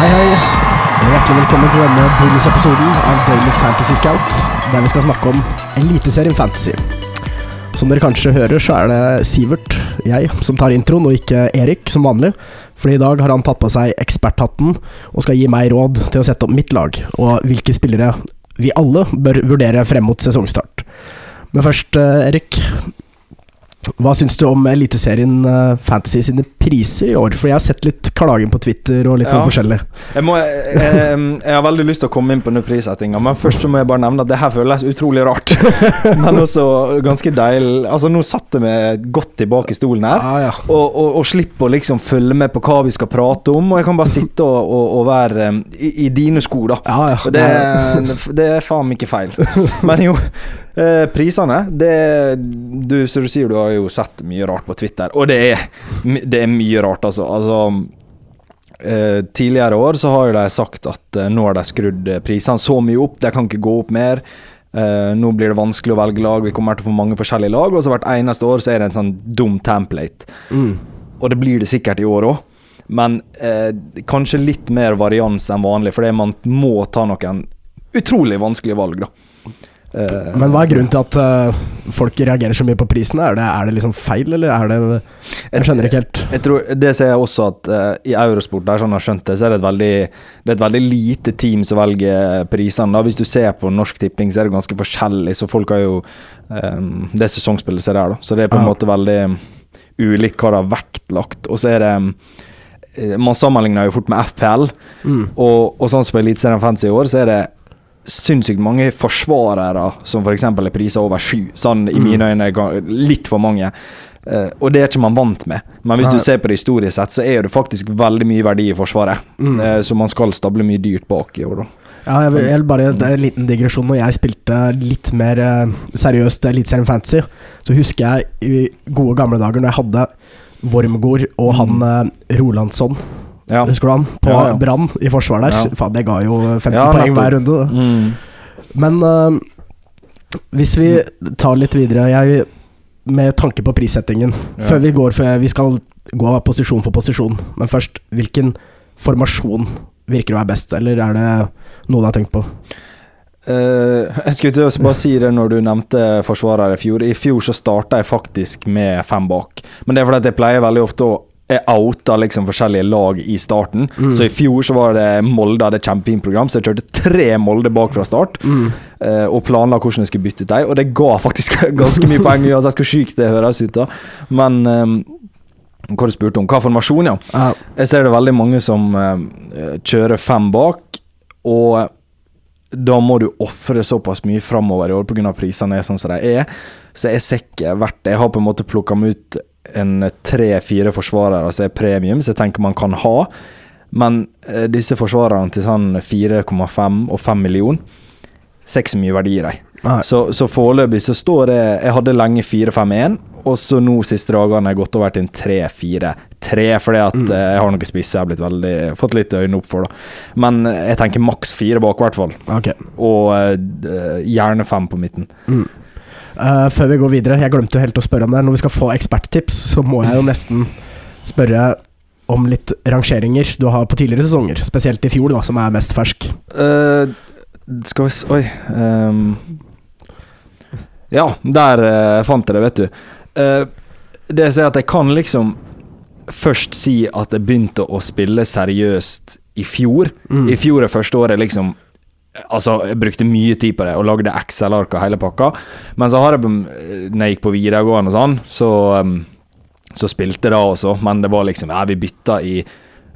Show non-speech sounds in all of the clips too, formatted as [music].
Hei, hei, hjertelig velkommen til denne bonusepisoden av Daily Fantasy Scout, der vi skal snakke om Eliteserien Fantasy. Som dere kanskje hører, så er det Sivert, jeg, som tar introen, og ikke Erik, som vanlig. Fordi i dag har han tatt på seg eksperthatten og skal gi meg råd til å sette opp mitt lag, og hvilke spillere vi alle bør vurdere frem mot sesongstart. Men først, eh, Erik. Hva syns du om Eliteserien eh, Fantasy sine priser i år? For jeg har sett litt klagen på Twitter og litt sånn Ja. forskjellig. Jeg, må, jeg, jeg har veldig lyst til å komme inn på den prissettinga, men først så må jeg bare nevne at det her føles utrolig rart. [laughs] Men også ganske deilig. Altså, nå satt jeg meg godt tilbake i stolen her. Ah, ja. Og, og, og slippe å liksom følge med på hva vi skal prate om, og jeg kan bare sitte og, og, og være um, i, i dine sko, da. Ja, ja. Det, det er faen ikke feil. Men jo, eh, prisene det, du, du sier du har jo sett mye rart på Twitter, og det er, det er mye rart, altså. altså eh, tidligere år så har jo de sagt at eh, nå har de skrudd eh, prisene så mye opp, de kan ikke gå opp mer. Eh, nå blir det vanskelig å velge lag, vi kommer til å få mange forskjellige lag. Og så hvert eneste år så er det en sånn dum template. Mm. Og det blir det sikkert i år òg. Men eh, kanskje litt mer varians enn vanlig, fordi man må ta noen utrolig vanskelige valg, da. Eh, Men hva er grunnen til at uh, folk reagerer så mye på prisene? Er det, er det liksom feil, eller er det Jeg skjønner ikke helt. Jeg tror, det ser jeg også at uh, i Eurosport, der sånn har skjønt det, så er det et veldig, det er et veldig lite team som velger prisene. Hvis du ser på Norsk Tipping, så er det ganske forskjellig, så folk har jo um, Det er sesongspillet som er der, da. Så det er på en Ja. måte veldig ulikt hva det har vektlagt. Og så er det um, Man sammenligner jo fort med FPL, Mm. og, og sånn som på Eliteserien Fancy i år, så er det sinnssykt mange forsvarere som f.eks. er prisa over sju. Sånn i Mm. mine øyne ga- litt for mange. Uh, og det er ikke man vant med. Men hvis Nei. du ser på det historisk sett, så er det faktisk veldig mye verdi i Forsvaret. Mm. Uh, så man skal stable mye dyrt bak i år, da. Ja, jeg vil, jeg vil bare det er En liten digresjon. Når jeg spilte litt mer uh, seriøst Eliteserien Fantasy, så husker jeg i gode gamle dager når jeg hadde Wormgård og han eh, Rolandsson, Ja. husker du han? På Ja, ja. Brann i forsvar der. Ja. Faen, det ga jo 15 Ja, poeng hver runde. Mm. Men uh, hvis vi tar litt videre jeg, Med tanke på prissettingen Ja. Før vi går for Vi skal gå av posisjon for posisjon Men først, hvilken formasjon Virker å være best Eller er det noe du har tenkt på? Uh, jeg skulle til å bare si det når du nevnte forsvarer i fjor. I fjor så starta jeg faktisk med fem bak. Men det er fordi at jeg pleier veldig ofte å outa liksom forskjellige lag i starten. Mm. Så i fjor så var det Molde hadde et kjempefint program, så jeg kjørte tre Molde bak fra start. eh, og planla hvordan jeg skulle bytte ut dem, og det ga faktisk [laughs] ganske mye poeng, uansett hvor sykt det høres ut. da Men um, hva du spurte om? Hva formasjon, ja. Ja, Jeg ser det veldig mange som uh, kjører fem bak, og da må du ofre såpass mye framover i år pga. prisene er sånn som de er. Så jeg ser ikke verdt det. Jeg har på en måte plukka meg ut en tre-fire forsvarere som er premium, som jeg tenker man kan ha. Men eh, disse forsvarerne til sånn 4,5 og 5 millioner ser ikke så mye verdi i dem. Så, så foreløpig så står det Jeg hadde lenge 4-5-1, og så nå siste dagene har jeg gått over til en 3-4-3, fordi at Mm. eh, jeg har noen spisser jeg har blitt veldig fått litt øynene opp for. da Men eh, jeg tenker maks fire bak, i hvert fall. Okay. Og eh, gjerne fem på midten. mm. Eh, Før vi går videre Jeg glemte helt å spørre om det Når vi skal få eksperttips Så må jeg jo nesten spørre om litt rangeringer du har på tidligere sesonger Spesielt i fjor da, som er mest fersk Uh, skal vi se Oi. Um. ja, der uh, fant jeg det, vet du. Uh, det jeg sier at jeg kan liksom først si at jeg begynte å spille seriøst i fjor. Mm. I fjor er første året liksom Altså, jeg brukte mye tid på det og lagde Excel-ark og hele pakka. Men så har jeg, eh, når jeg gikk på videregående og sånn, så, um, så spilte jeg da også. Men det var liksom Ja, vi bytta i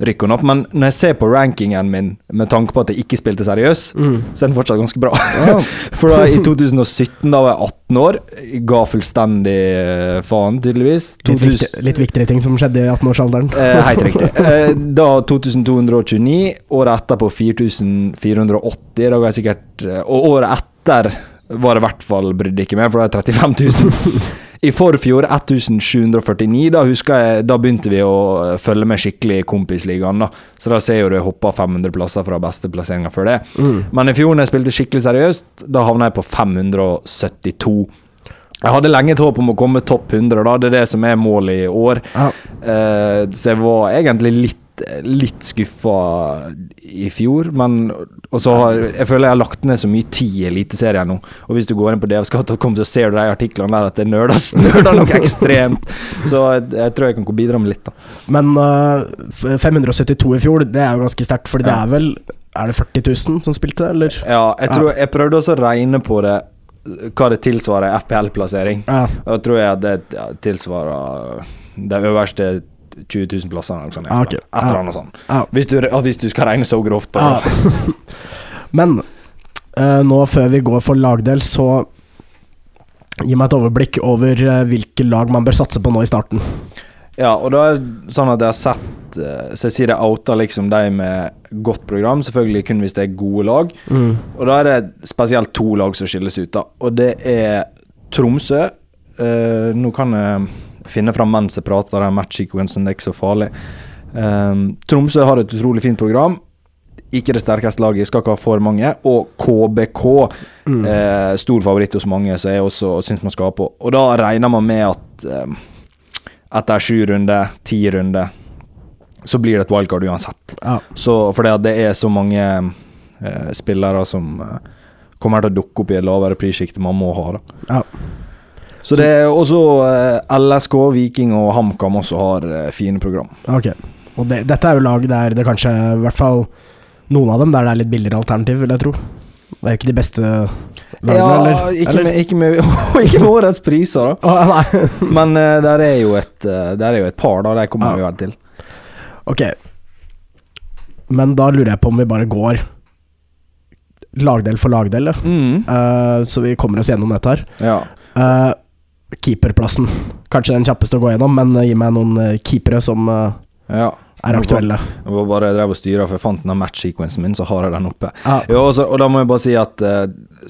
rykk og napp. Men når jeg ser på rankingen min med tanke på at jeg ikke spilte seriøs, Mm. så er den fortsatt ganske bra. Ja. [laughs] For da i 2017, da var jeg 18 år, jeg ga fullstendig eh, faen, tydeligvis. Litt, 2000 viktig, litt viktigere ting som skjedde i 18-årsalderen. Eh, helt [laughs] riktig. Eh, da 2229, året etter på 4480. Da ga jeg sikkert eh, Og året etter var det i hvert fall brydde ikke meg, for da er jeg 35 000. [laughs] I forfjor 1749. Da husker jeg Da begynte vi å eh, følge med skikkelig i kompisligaen. da Så da ser jo du jeg hoppa 500 plasser fra beste plasseringa før det. Mm. Men i fjor når jeg spilte skikkelig seriøst, da havna jeg på 572. Jeg hadde lenge et håp om å komme topp 100, da. Det er det som er målet i år. Ja. Uh, så jeg var egentlig litt litt skuffa i fjor, men Og så har jeg føler jeg har lagt ned så mye tid i Eliteserien nå. Og hvis du går inn på dvskatt.com, så ser du de artiklene der at det nerdes nerder [laughs] nok ekstremt. Så jeg, jeg tror jeg kan bidra med litt, da. Men uh, 572 i fjor, det er jo ganske sterkt, Fordi det er vel Er det 40 000 som spilte, eller? Ja, jeg tror jeg prøvde også å regne på det, hva det tilsvarer FPL-plassering. Ja. Da tror jeg det ja, tilsvarer de øverste 20 000 plassene. Eller noe sånt, Okay. Et eller annet sånt. ja. Hvis du, hvis du skal regne så grovt på det. [laughs] Men uh, nå før vi går for lagdel, så gi meg et overblikk over uh, hvilke lag man bør satse på nå i starten. Ja, og da er det sånn at jeg har sett uh, Så jeg sier jeg outer liksom de med godt program, selvfølgelig kun hvis det er gode lag. Og da er det spesielt to lag som skilles ut, da. Og det er Tromsø. Uh, nå kan jeg finne fram mens jeg prater, den match-sequencen, det er ikke så farlig. Um, Tromsø har et utrolig fint program. Ikke det sterkeste laget, skal ikke ha for mange. Og KBK, eh, stor favoritt hos mange, som jeg også syns man skal ha på. Og da regner man med at eh, etter sju runder, ti runder, så blir det et wildcard uansett. Ja. Så fordi at det er så mange eh, spillere som eh, kommer til å dukke opp i et lavere prissjikt man må ha. da. Ja. Så det er også eh, LSK, Viking og HamKam også har eh, fine program. Ok. Og det, dette er jo lag der det kanskje, i hvert fall noen av dem, der det er litt billigere alternativ, vil jeg tro. Det er jo ikke de beste lagene, ja, eller? ikke, eller? Med, ikke, med, [laughs] ikke med årets priser, da. Ah. [laughs] Men uh, der, er jo et, uh, der er jo et par, da. De kommer ah. vi vel til. Ok. Men da lurer jeg på om vi bare går lagdel for lagdel. Mm. uh, så vi kommer oss gjennom dette her. Ja. Eh, keeperplassen. Kanskje den kjappeste å gå gjennom, men eh, gi meg noen eh, keepere som eh, ja. er aktuelle. Det var bare jeg drev og styra, for jeg fant den match-sequencen min, så har jeg den oppe. Ja. Ja, og, så, og da må jeg bare si at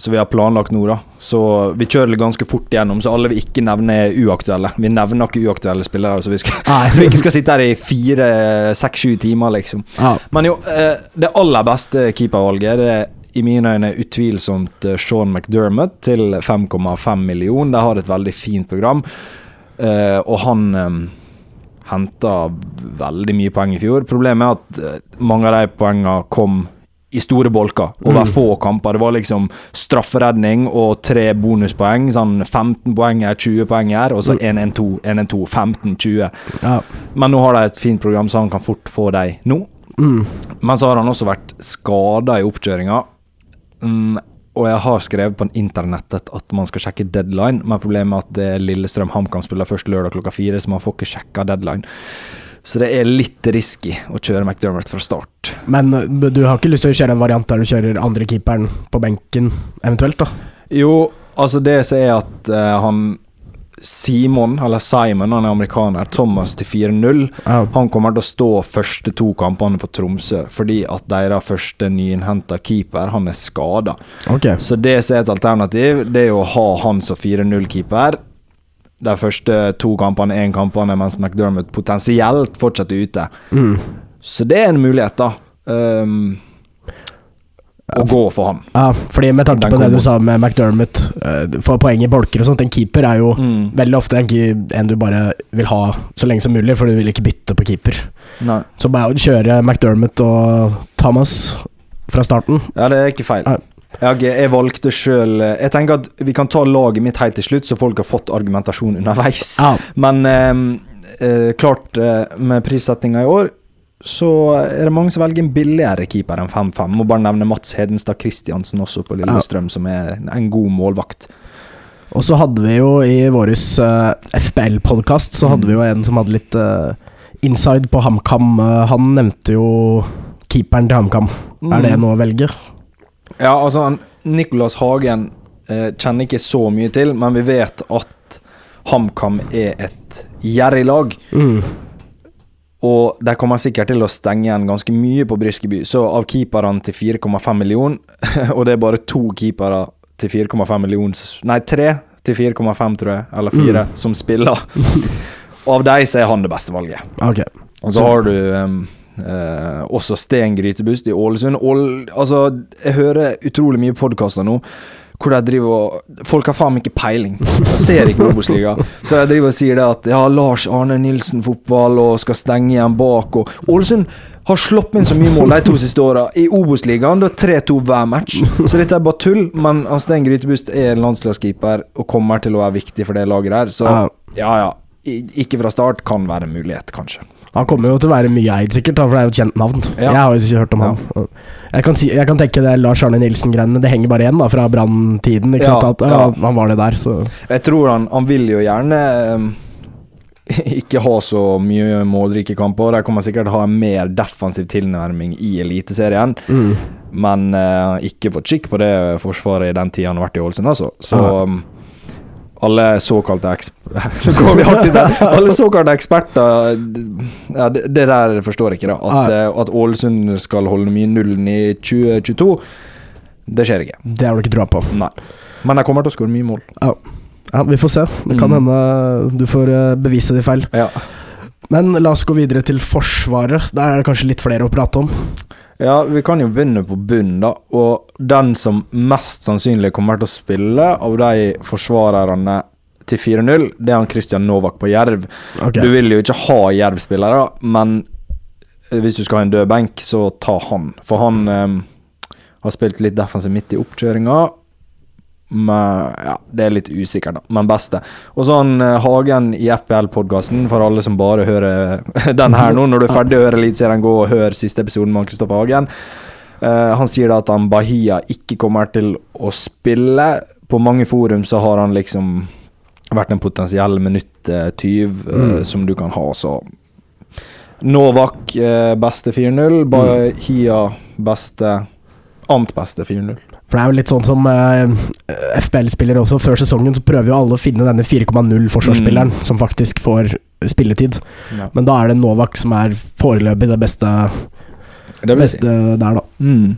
Så vi har planlagt nå, da. Så vi kjører ganske fort gjennom, så alle vi ikke nevner, er uaktuelle. Vi nevner ikke uaktuelle spillere, så vi, skal, [laughs] så vi ikke skal sitte her i fire, seks, sju timer, liksom. Ja. Men jo, det aller beste keepervalget det er i mine øyne utvilsomt eh, Sean McDermott til 5,5 millioner. De har et veldig fint program, eh, og han eh, henta veldig mye poeng i fjor. Problemet er at mange av de poengene kom i store bolker over Mm. få kamper. Det var liksom strafferedning og tre bonuspoeng. Sånn 15 poeng her, 20 poeng her, og så 1-1-2, 1-1-2, 15-20. ja. Men nå har de et fint program, så han kan fort få dem nå. Mm. Men så har han også vært skada i oppkjøringa. Mm, og jeg har skrevet på internettet at man skal sjekke deadline, men problemet er at det er Lillestrøm HamKam spiller først lørdag klokka fire, så man får ikke sjekka deadline. Så det er litt risky å kjøre McDermott fra start. Men eh, du har ikke lyst til å kjøre en variant der du kjører andre keeperen på benken, eventuelt? da? Jo, altså det som er at uh, han Simon, eller Simon, han er amerikaner, Thomas til 4-0. Han kommer til å stå første to kampene for Tromsø fordi at deres første nyinnhenta keeper han er skada. Okay. Så det som er et alternativ, det er å ha han som 4-0-keeper. De første to kampene, én kampene, mens McDermott potensielt fortsetter ute. Mm. Så det er en mulighet, da. Um, å gå for han. Ja, fordi med tanke på det du sa med McDermott, for få poeng i bolker og sånt, en keeper er jo Mm. veldig ofte en, en du bare vil ha så lenge som mulig, for du vil ikke bytte på keeper. Nei. Så bare å kjøre McDermott og Thomas fra starten Ja, det er ikke feil. Nei. Jeg, jeg valgte sjøl Jeg tenker at vi kan ta laget mitt helt til slutt, så folk har fått argumentasjon underveis. Ja, Men ehm, eh, klart, eh, med prissettinga i år, så er det mange som velger en billigere keeper enn 5-5. Må bare nevne Mats Hedenstad Christiansen også på Lillestrøm, som er en god målvakt. Og så hadde vi jo i vår FBL-podkast Så hadde Mm. vi jo en som hadde litt uh, inside på HamKam. Uh, han nevnte jo keeperen til HamKam. Er det Mm. noe å velge? Ja, altså han- Nicolas Hagen eh, kjenner ikke så mye til, men vi vet at HamKam er et gjerrig lag. Mm. Og de kommer sikkert til å stenge igjen ganske mye på Briskeby. Så av keeperne til 4,5 millioner, [laughs] og det er bare to keepere til 4,5 millioner Nei, tre til 4,5, tror jeg, eller fire, som spiller. Og [laughs] av dem så er han det beste valget. Ok. Og så har du um, eh, også Sten Grytebust i Ålesund. Ål, altså, jeg hører utrolig mye podkaster nå hvor de driver og Folk har faen ikke peiling. Jeg ser ikke Obos-liga. Så de driver og sier det at ja, Lars Arne Nilsen-fotball og skal stenge igjen bak. Og Ålesund har sluppet inn så mye mål de to siste åra. I Obos-ligaen det er 3-2 hver match. Så dette er bare tull. Men Sten Grytebust er landslagskeeper og kommer til å være viktig for det laget der. Så Ja. ja, ja. Ikke fra start kan være en mulighet, kanskje. Han kommer jo til å være mye eid, sikkert, for det er jo et kjent navn. Ja. Jeg har jo ikke hørt om han. Jeg kan, si, jeg kan tenke det Lars Arne Nilsen-greiene, det henger bare igjen da, fra Brann-tiden. Ja. At, ja. ja, Han var det der, så Jeg tror han, han vil jo gjerne eh, [laughs] ikke ha så mye målrike kamper. De kommer sikkert ha en mer defensiv tilnærming i Eliteserien. mm. Men uh, ikke fått skikk på det forsvaret i den tida han har vært i Ålesund, altså. Så Ja. um, alle såkalte eksperter. [laughs] Alle såkalte eksperter ja, det, det der forstår jeg ikke, da. At, eh, at Ålesund skal holde mye nullen i 2022, det skjer ikke. Det har du ikke trua på. Nei. Men de kommer til å skåre mye mål. Ja. ja, vi får se. Det kan Mm. hende du får eh, bevise de feil. Ja. Men la oss gå videre til Forsvaret. Der er det kanskje litt flere å prate om. Ja, vi kan jo begynne på bunnen, da. Og den som mest sannsynlig kommer til å spille av de forsvarerne til 4-0, det er han Kristian Novak på Jerv. Okay. Du vil jo ikke ha Jerv-spillere, men hvis du skal ha en død benk, så ta han. For han um, har spilt litt defensiv midt i oppkjøringa. Men ja, det er litt usikkert, da. Men beste. Og sånn eh, Hagen i FPL-podkasten, for alle som bare hører [laughs] den her nå. Når du er [laughs] ferdig å høre Eliteserien, gå og hør siste episoden med Kristoffer Hagen. Uh, han sier da at han Bahia ikke kommer til å spille. På mange forum så har han liksom vært en potensiell minutt-tyv eh, Mm. som du kan ha, så Novak uh, beste 4-0. Bahia beste Amt beste 4-0. For det er jo litt sånn som uh, FBL-spillere også. Før sesongen så prøver jo alle å finne denne 4,0-forsvarsspilleren Mm. som faktisk får spilletid. Ja. Men da er det Novak som er foreløpig det beste, Det si. beste der, da. Mm.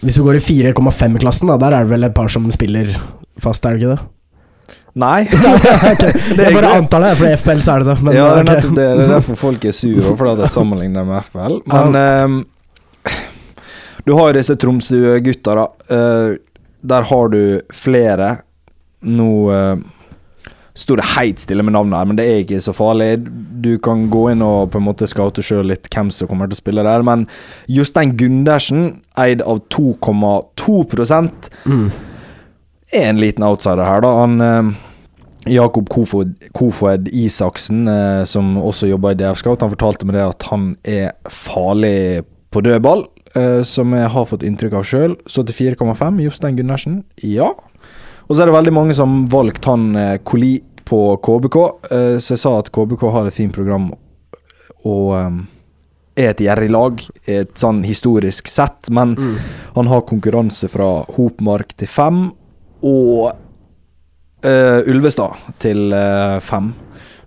Hvis vi går i 4,5-klassen, da, der er det vel et par som spiller fast, er det ikke det? Nei. [laughs] Jeg bare antar det, for i FBL så er det det. Men, ja, det er ok. nettopp det. Det er [laughs] derfor folk er sure, og fordi jeg sammenligner med FPL. Men ehm, du har jo disse Tromsø-gutta, da. Uh, der har du flere. Nå uh, sto det helt stille med navnet her, men det er ikke så farlig. Du kan gå inn og på en måte scoute sjøl litt hvem som kommer til å spille der. Men Jostein Gundersen, eid av 2,2 mm. er en liten outsider her, da. Han uh, Jakob Kofod, Kofod Isaksen, eh, som også jobber i DF Scout, han fortalte meg det at han er farlig på dødball, eh, som jeg har fått inntrykk av sjøl. Så til 4,5, Jostein Gundersen, ja. Og så er det veldig mange som valgt han uh, Koli på KBK, uh, så jeg sa at KBK har et fint program og um, er et gjerrig lag, et sånn historisk sett, men Mm. han har konkurranse fra Hopmark til fem og Uh, Ulvestad til uh, fem.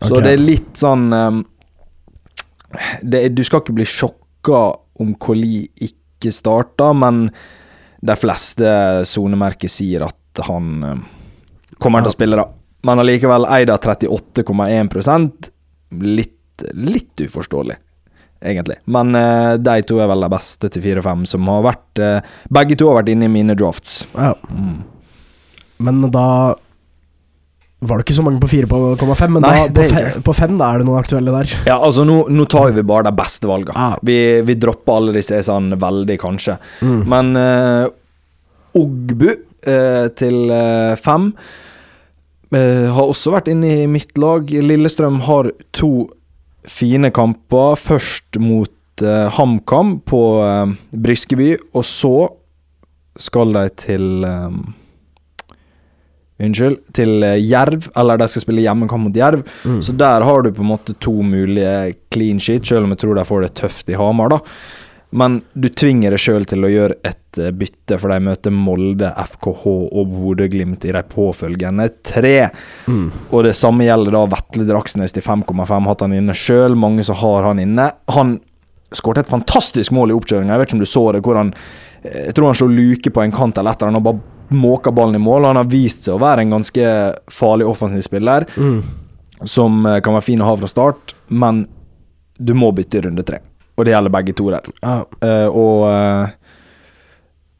Så det er litt sånn um, det, Du skal ikke bli sjokka om Koli ikke starta, men de fleste sonemerker sier at han eh, kommer til å spille, da. Men allikevel eid av 38,1% litt, litt uforståelig egentlig. Men uh, de to er vel de beste til 4-5 som har vært uh, Begge to har vært inne i mine drafts. Ja. Mm. Men da var det ikke så mange på 4,5, men Nei, da, på, det er fe, ikke. på 5 er det noen aktuelle der. Ja, altså nå, nå tar vi bare de beste valgene. Ah. Vi, vi dropper alle disse sånn veldig, kanskje. Mm. Men uh, Ogbu uh, til eh, fem eh, har også vært inne i mitt lag. Lillestrøm har to fine kamper. Først mot HamKam på Briskeby, og så skal de til Unnskyld. Til eh, Jerv, eller de skal spille hjemmekamp mot Jerv. Mm. Så der har du på en måte to mulige clean sheet, selv om jeg tror de får det tøft i Hamar, da. Men du tvinger deg sjøl til å gjøre et eh, bytte, for de møter Molde, FKH og Bodø-Glimt i de påfølgende tre. Mm. Og det samme gjelder da Vetle Draksnes til 5,5. Hatt han inne sjøl, mange som har han inne. Han skåret et fantastisk mål i oppkjøringa. Jeg vet ikke om du så det, hvor han eh, Jeg tror han slo luke på en kant eller etter, han har bare måka ballen i mål. Han har vist seg å være en ganske farlig offensiv spiller Mm. som eh, kan være fin å ha fra start, men du må bytte i runde tre. Og det gjelder begge to der. Ja. Uh, og uh,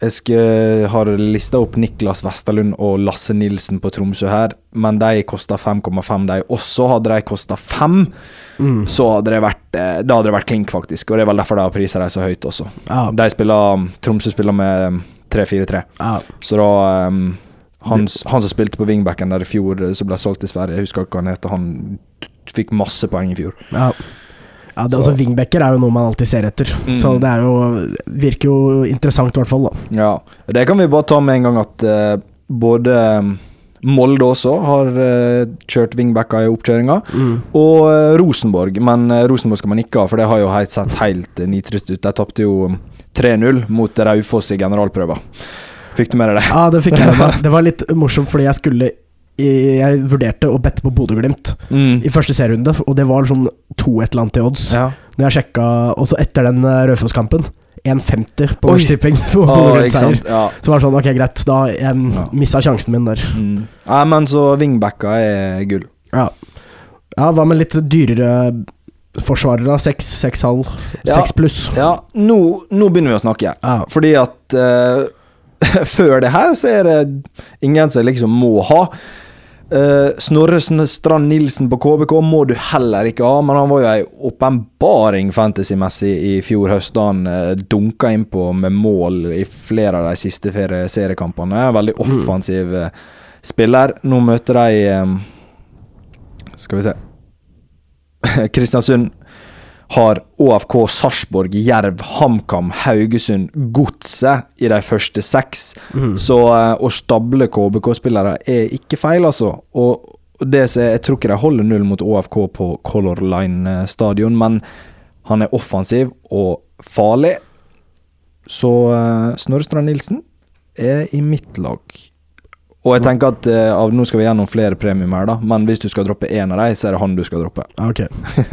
Jeg skal, har lista opp Niklas Westerlund og Lasse Nilsen på Tromsø her, men de kosta 5,5, de også. Hadde de kosta 5, Mm. så hadde det vært Da hadde det vært klink, faktisk. Og det er vel derfor de har prisa dem så høyt også. Ja. De spiller Tromsø spiller med 3-4-3, Ah. så da um, han, han som spilte på wingbacken der i fjor, eh, som ble solgt til Sverige, jeg husker ikke hva han heter, han fikk masse poeng i fjor. Ja. ja det, altså Wingbacker er jo noe man alltid ser etter. Mm. Så det jo, virker jo interessant, i hvert fall. da Ja, det kan vi bare ta med en gang at uh, både um, Molde også har uh, kjørt wingbacker i oppkjøringa, og uh, Rosenborg. Men Rosenborg skal man ikke ha, for det har jo helt sett helt nitrist ut. De tapte jo um, 3-0 mot Raufoss i generalprøva. Fikk du med deg det? Ja, det fikk jeg med meg. [laughs] Det var litt morsomt, fordi jeg skulle Jeg vurderte å bette på Bodø-Glimt Mm. i første serierunde, og det var sånn to et eller annet i odds. Ja. Når jeg sjekka også etter den eh, Raufoss-kampen, 1,50 på. Norsk Tipping på Ah, Bodø-Glimt-seier. Ja. Så var det sånn, ok, greit, da jeg Ja. missa sjansen min der. Mm. Nei, men så vingbacka er gull. Ja. ja, hva med litt dyrere forsvarere? Seks, seks halv, seks pluss? Ja, nå, nå begynner vi å snakke. Ja. Fordi at uh, [laughs] før det her så er det ingen som liksom må ha. Uh, Snorre Strand Nilsen på KBK må du heller ikke ha, men han var jo ei åpenbaring fantasymessig i fjor høst da han uh, dunka innpå med mål i flere av de siste seriekampene. Veldig offensiv uh, spiller. Nå møter de um, Skal vi se [laughs] Kristiansund har ÅFK, Sarpsborg, Jerv, HamKam, Haugesund, Godset i de første seks. Mm. Så eh, å stable KBK-spillere er ikke feil, altså. Og det som Jeg tror ikke de holder null mot ÅFK på Color Line eh, stadion, men han er offensiv og farlig. Så uh, Snorre Strand Nilsen er i mitt lag. Og jeg tenker at eh, av nå skal vi gjennom flere premium her, da, men hvis du skal droppe én av dem, så er det han du skal droppe. Ja, ok.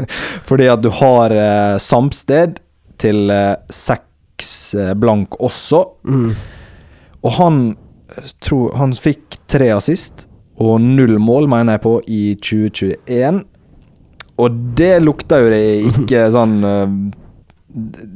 [laughs] Fordi at du har eh, Samsted til eh, seks eh, blank også. Mm. Og han eh, tror Han fikk tre assist og null mål, mener jeg på, i 2021. Og det lukter jo det ikke [laughs] sånn eh, det,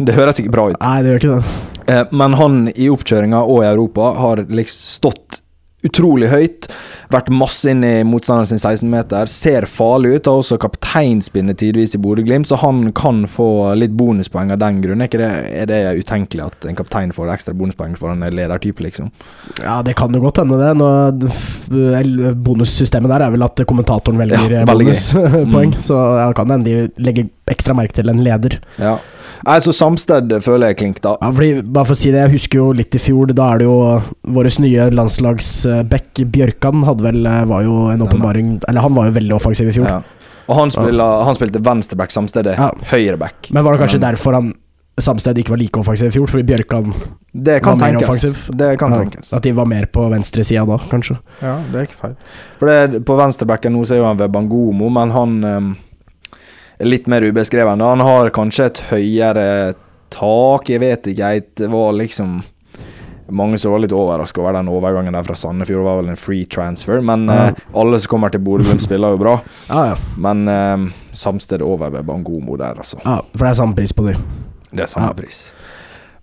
[laughs] det høres ikke bra ut. Nei, det gjør ikke det. Eh, Men han i oppkjøringa og i Europa har liksom stått utrolig høyt. Vært masse inn i motstanderen sin 16-meter. Ser farlig ut. Har også kapteinspinnet tidvis i Bodø-Glimt, så han kan få litt bonuspoeng av den grunn. Er, det, er det utenkelig at en kaptein får ekstra bonuspoeng for en ledertype, liksom? Ja, det kan jo godt hende, det. Nå, bonussystemet der er vel at kommentatoren velger Ja, bonuspoeng. [laughs] Mm. Så ja, kan det hende de legger ekstra merke til en leder. Ja. Nei, så Samsted føler jeg klink, da. Ja, fordi, bare for å si det, Jeg husker jo litt i fjor. Da er det jo vår nye landslagsback Bjørkan hadde vel, eh, var jo en åpenbaring Eller han var jo veldig offensiv i fjor. Ja. Og han, spiller, han spilte venstreback samtidig. Ja. høyreback. Men var det kanskje Um, derfor han Samsted ikke var like offensiv i fjor? Fordi Bjørkan Det kan var mer offensiv? Det kan ja, tenkes. At de var mer på venstresida da, kanskje. Ja, det er ikke feil. For det, på venstrebacken nå så er jo han Webangomo, men han um, er litt mer ubeskreven. Han har kanskje et høyere tak, jeg vet ikke. jeg, Det var liksom mange som var litt overraska over den overgangen der fra Sandefjord. Var vel en free transfer, men Ja. eh, alle som kommer til Bodø-Glimt, spiller jo bra. [laughs] Ja, ja. Men eh, Samsted over Webangomo der, altså. ja for det er samme pris på de. Det er samme pris.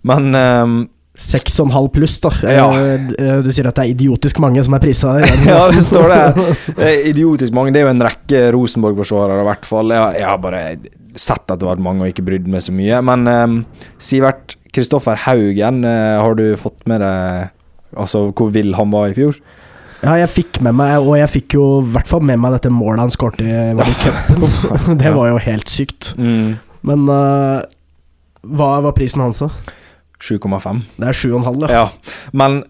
Men um, Seks og en halv pluss, da. [laughs] Ja. Eh, Du sier at det er idiotisk mange som er prisa. [laughs] Ja, det står det. Det idiotisk mange. Det er jo en rekke Rosenborg-forsvarere, i hvert fall. Jeg, jeg har bare sett at det har vært mange og ikke brydd meg så mye. Men um, Sivert Kristoffer Haugen, eh, har du fått med deg Altså hvor vill han var i fjor? Ja, jeg fikk med meg, og jeg fikk jo i hvert fall med meg dette målet han skåret i [laughs] cupen. [laughs] det var jo helt sykt. Men uh, hva var prisen hans, da? 7,5. Det er 7,5, ja. Ja. Men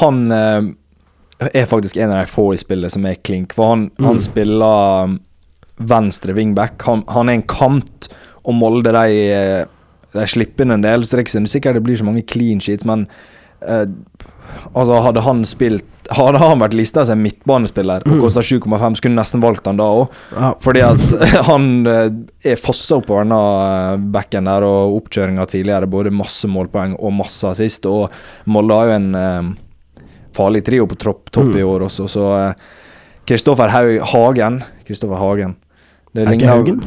han uh, er faktisk en av de få i spillet som er klink, for han, Mm. han spiller venstre wingback. Han, han er en kant, og Molde de, de slipper inn en del. Så det er ikke sikkert det blir så mange clean sheets, men eh, altså hadde han spilt Hadde han vært lista som midtbanespiller og kosta 7,5, skulle nesten valgt han da òg. ja. Fordi at [laughs] han eh, er fossa oppover denne bekken backen der, og oppkjøringa tidligere både masse målpoeng og masse assist. Og Molde har jo en eh, farlig trio på topp topp i Mm. år også, så Kristoffer eh, Hagen Kristoffer Hagen. Det Er ikke Haugen?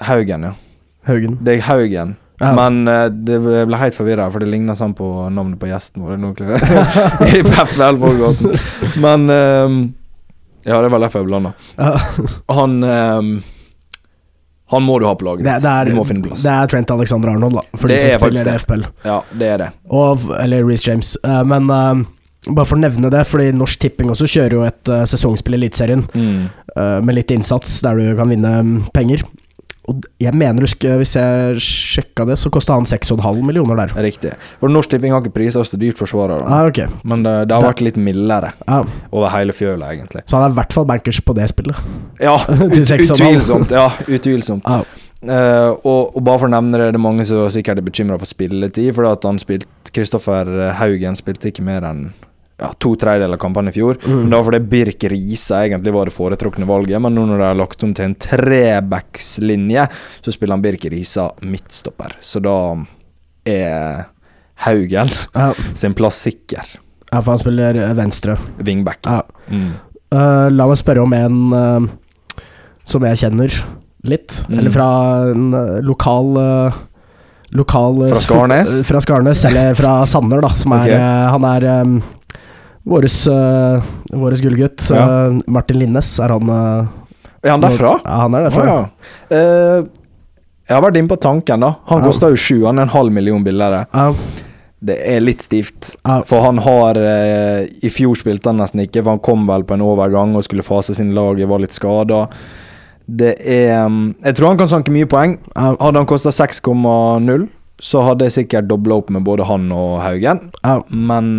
Haugen, ja. Haugen. Det er Haugen. Ja. Men uh, det ble helt forvirra, for det ligna sånn på navnet på gjesten vår. [laughs] I FFL-podkasten. Men eh, Ja, det var derfor jeg blanda. Ja. Han eh, Han må du ha på laget. Det, det, er, du må finne plass. det er Trent Alexander Arnold, da. For de som er spiller i FPL. Ja, det er det. Og, eller Reece James. Uh, men uh, bare for å nevne det, fordi Norsk Tipping også kjører jo et uh, sesongspill i Eliteserien Mm. med litt innsats, der du kan vinne penger. Og jeg mener hvis jeg sjekka det, så kosta han 6,5 millioner der. Riktig. For Norsk Tipping har ikke priser så dyrt forsvarere. Ah, okay. Men det, det har det... vært litt mildere ah. over hele fjøla, egentlig. Så han er i hvert fall bankers på det spillet. [laughs] Ja, [laughs] utvilsomt. Ja, utvilsomt. Ah. Uh, og, og bare for å nevne det, det er mange som sikkert er bekymra for spilletid. For at han spilte Kristoffer Haugen spilte ikke mer enn ja, to tredjedeler av kampene i fjor. Mm. Men da fordi Birk Riise egentlig var det foretrukne valget. Men nå når de har lagt om til en trebackslinje, så spiller han Birk Riise midtstopper. Så da er Haugen Ja. [laughs] sin plass sikker. ja, for han spiller venstre. Wingback. Ja. Mm. Uh, la meg spørre om en uh, som jeg kjenner litt. Mm. Eller fra en uh, lokal Lokal Fra Skarnes? Fra Skarnes, eller fra Sanner, da. Som er eh, Han er um, våres, uh, våres gullgutt. Ja. uh, Martin Linnes, er han uh, Er han derfra? Ja, han er derfra. Å, ja. Jeg har vært inne på tanken, da. Han Ja. koster jo sju, han er en halv million billigere. Ja, Det er litt stivt. For han har I fjor spilte han nesten ikke, for han kom vel på en overgang og skulle fase sin lag, var litt skada. Det er mm, Jeg tror han kan sanke mye poeng. Hadde han kosta 6,0, så hadde jeg sikkert dobla opp med både han og Haugen. Men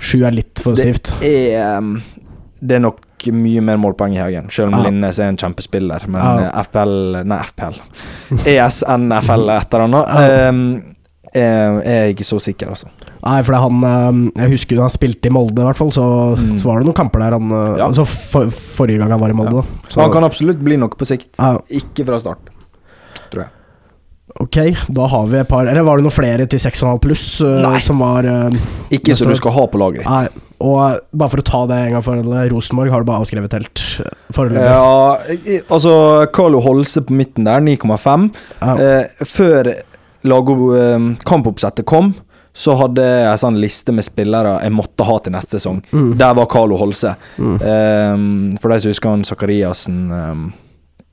Sju er litt for det er mm, Det er nok mye mer målpoeng i Haugen, selv om Ja. Linnes er en kjempespiller. Men Ja. eh, FPL Nei, FPL. ESNFL etter eller annet. Ja. Um, er, er jeg ikke så sikker, altså. Nei, for han eh, Jeg husker da han spilte i Molde, i hvert fall. Så, Mm. så var det noen kamper der han eh, Ja. Altså for, forrige gang han var i Molde. Ja. han kan absolutt bli noe på sikt. Ikke fra start, tror jeg. Ok, da har vi et par Eller var det noen flere til 6,5 pluss eh, Nei. som var uh, Ikke som du skal ha på laget ditt. Og bare for å ta det en gang for alle, Rosenborg har du bare avskrevet helt eh, foreløpig. Ja, altså Carlo Holse på midten der, 9,5. Ja. Eh, før lago, eh, kampoppsettet kom, så hadde jeg en sånn liste med spillere jeg måtte ha til neste sesong. Mm. Der var Carlo Holse. Mm. Eh, for de som husker han Sakariassen eh,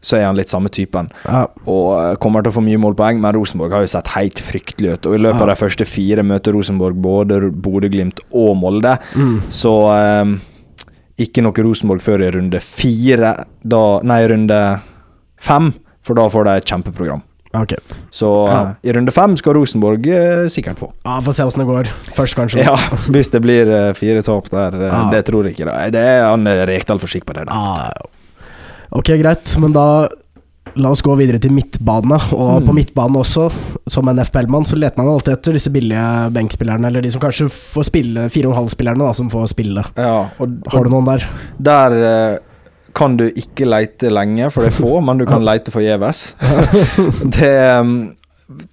så er han litt samme typen. Ja. Og eh, kommer til å få mye målpoeng, men Rosenborg har jo sett helt fryktelig ut. Og i løpet av de første fire møter Rosenborg både Bodø-Glimt og Molde. Mm. Så um, ikke noe Rosenborg før i runde fire, da Nei, runde fem, for da får de et kjempeprogram. Okay. Så Ja. uh, i runde fem skal Rosenborg uh, sikkert på. Ja, Få se åssen det går. Først, kanskje. Ja, hvis det blir uh, fire tap der. eh, Ja. Det tror jeg ikke. Da. Det er han eh, Rekdal for skikk på det. Da. Ok, greit. Men da La oss gå videre til midtbane. Og Mm. på midtbane også, som en FPL-mann, så leter man alltid etter disse billige benkspillerne, eller de som kanskje får spille 4,5-spillerne, da, som får spille. Ja, og, Har du noen der? Der eh, kan du ikke leite lenge, for det er få, [laughs] men du kan leite forgjeves. [laughs] det um,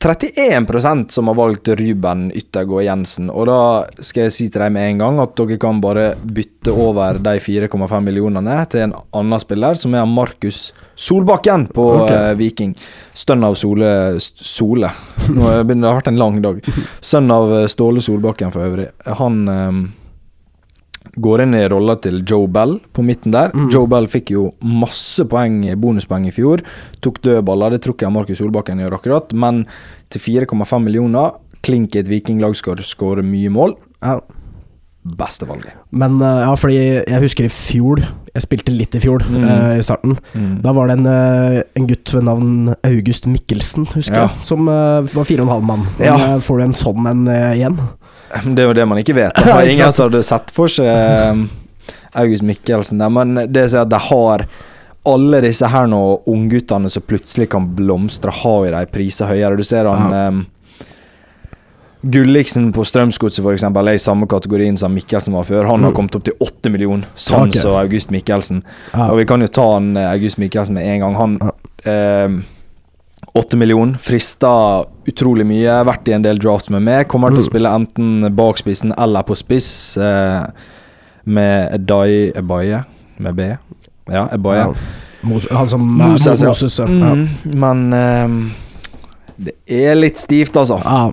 31% som har valgt Ruben Yttergård Jensen, og da skal jeg si til deg med en gang at dere kan bare bytte over de 4,5 millionene til en annen spiller, som er Markus Solbakken på Ok. eh, Viking. Stønn av Sole Sole. Nå har det vært en lang dag. Sønn av eh, Ståle Solbakken for øvrig. Han eh, går inn i rolla til Joe Bell på midten der. Mm. Joe Bell fikk jo masse poeng, bonuspoeng i fjor. Tok dødballer, det tror ikke Markus Solbakken gjør akkurat. Men til 4,5 millioner, klink i et vikinglag skal skåre mye mål. Ja. Beste valget. Men eh, ja, fordi jeg husker i fjor Jeg spilte litt i fjor, Mm. uh, i starten. Da var det en, eh, en gutt ved navn August Mikkelsen, husker Ja. jeg, som uh, var fire og en halv mann. Men, Ja. eh, får du en sånn en uh, igjen? [laughs] Det er jo det man ikke vet. [laughs] Ja, Det var ingen som hadde sett for seg eh, August Mikkelsen der. Men det å si at de har alle disse her nå ungguttene som plutselig kan blomstre, har jo de priser høyere. Du ser han eh, Gulliksen på Strømsgodset eksempel, er i samme kategorien som Mikkelsen var før. Han har Mm. kommet opp til 8 millioner, sånn Ok. som August Mikkelsen. Ja. Og vi kan jo ta han eh, August Mikkelsen med en gang. Han eh, 8 millioner, frister utrolig mye. Vært i en del drafts med meg. Kommer til å Mm. spille enten bak spissen eller på spiss eh, med Edai Ebaye med B. Ja, Ebaye. Ja. Mos han som Moses, Moses, ja. Mm, men eh, Det er litt stivt, altså. Ja,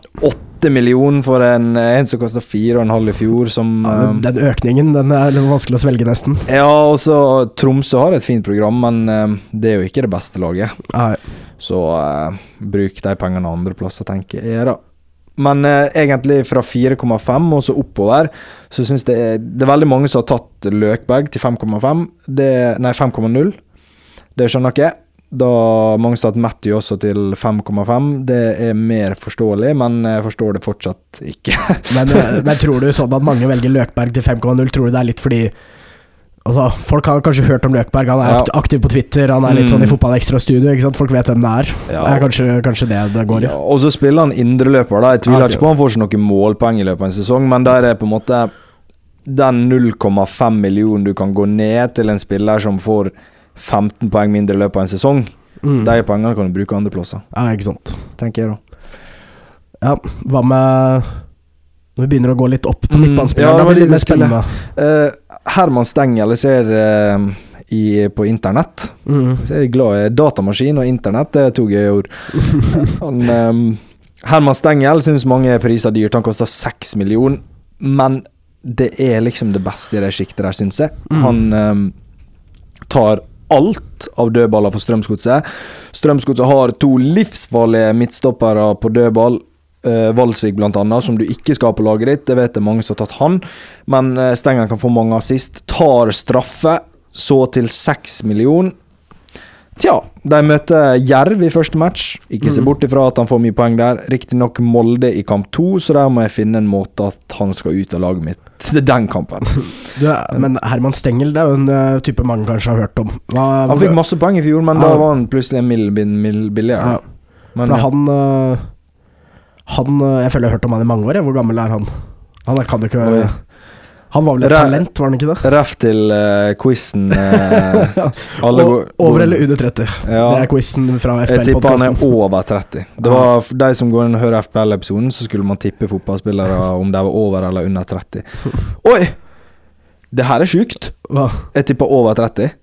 Åtte millioner for en, en som kosta fire og en halv i fjor, som ja, eh, den, økningen den er vanskelig å svelge, nesten. Ja, også Tromsø har et fint program, men eh, det er jo ikke det beste laget. Nei. Så uh, bruk de pengene andre plasser, tenker jeg, da. Men eh, egentlig fra 4,5 og så oppover, så syns jeg det det er veldig mange som har tatt Løkberg til 5,5. Nei, 5,0. Det skjønner jeg ikke. Da Mongstad metter jo også til 5,5. Det er mer forståelig, men jeg forstår det fortsatt ikke. [laughs] Men, eh, men tror du sånn at mange velger Løkberg til 5,0? Tror du det er litt fordi Altså, Folk har kanskje hørt om Løkberg, han er Ja. aktiv på Twitter, han er litt Mm. sånn i fotballekstra-studio. Folk vet hvem det er. Ja. Det er kanskje, kanskje det det går i. Ja, og så spiller han indreløper. da. Jeg tviler ikke på han får noen målpoeng i løpet av en sesong, men der er på en måte den 0,5 millionen du kan gå ned til en spiller som får 15 poeng mindre i løpet av en sesong. Mm. De pengene kan du bruke andre plasser, Ja, ikke sant. tenker jeg da. Ja, hva med Når vi begynner å gå litt opp på Mm, ja, det da var blir det litt spennende. Eh, Herman Stengel ser uh, i, på internett. Mm. Så jeg er glad i datamaskin og internett, det er to gøye ord. [laughs] Han, um, Herman Stengel syns mange priser dyrt. Han koster seks millioner, men det er liksom det beste i det sjiktet der, syns jeg. Mm. Han um, tar alt av dødballer for Strømsgodset. Strømsgodset har to livsfarlige midtstoppere på dødball. Uh, Valsvik annet, som du ikke skal ha på laget ditt. Det vet det mange som har tatt han. Men uh, Stengel kan få mange assist. Tar straffe, så til seks millioner. Tja, de møter Jerv i første match. Ikke se Mm. bort ifra at han får mye poeng der. Riktignok Molde i kamp to, så der må jeg finne en måte at han skal ut av laget mitt til den kampen. Du, men Herman Stengel det er jo en eh, type mange kanskje har hørt om. Hva, Han fikk masse poeng i fjor, men Ja. da var han plutselig en mill, mill, mill billigere. ja, Men, For han eh, Han eh, Jeg føler jeg har hørt om han i mange år. Hvor gammel er han? Han kan jo ikke Oi. Han var vel et Re- talent, var han ikke det? Ref til uh, quizen [laughs] Uh, Over eller under 30. Ja. Det er quizen fra Jeg tipper han er over 30. Det var for de som går inn og hører FPL-episoden, så skulle man tippe fotballspillere om de var over eller under 30. [laughs] Oi! Det her er sjukt. Hva? Jeg tipper over 30.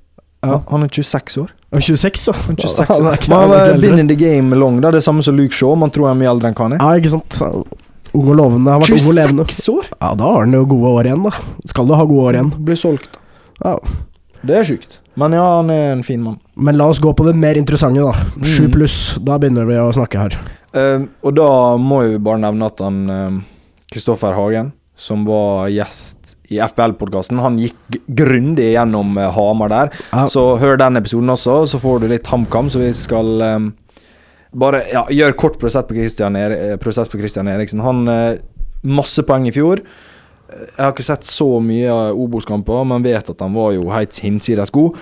Ja. Han er 26 år. Er 26, da. Han er 26 Han år. Man, Man ikke been in the game long. Da. Det er samme som Luke Shaw. Man tror han er mye eldre enn hva han er. Ja, ikke sant. Ung og lovende. Har vært ung og levende. 26 år! Ja, da har han jo gode år igjen, da. Skal du ha gode år igjen. Blir solgt. Ja. Det er sjukt. Men ja, han er en fin mann. Men la oss gå på det mer interessante, da. Sju Mm. pluss. Da begynner vi å snakke her. Uh, og da må vi bare nevne at han Kristoffer Kristoffer Hagen, som var gjest i FBL-podkasten, han gikk grundig gjennom uh, Hamar der. Så hør den episoden også, så får du litt HamKam. Så vi skal eh, bare ja, gjør kort prosess på Christian, eh, prosess på Christian Eriksen. Han eh, masse poeng i fjor. Eh, Jeg har ikke sett så mye av Obos-kamper, men vet at han var jo helt hinsides god.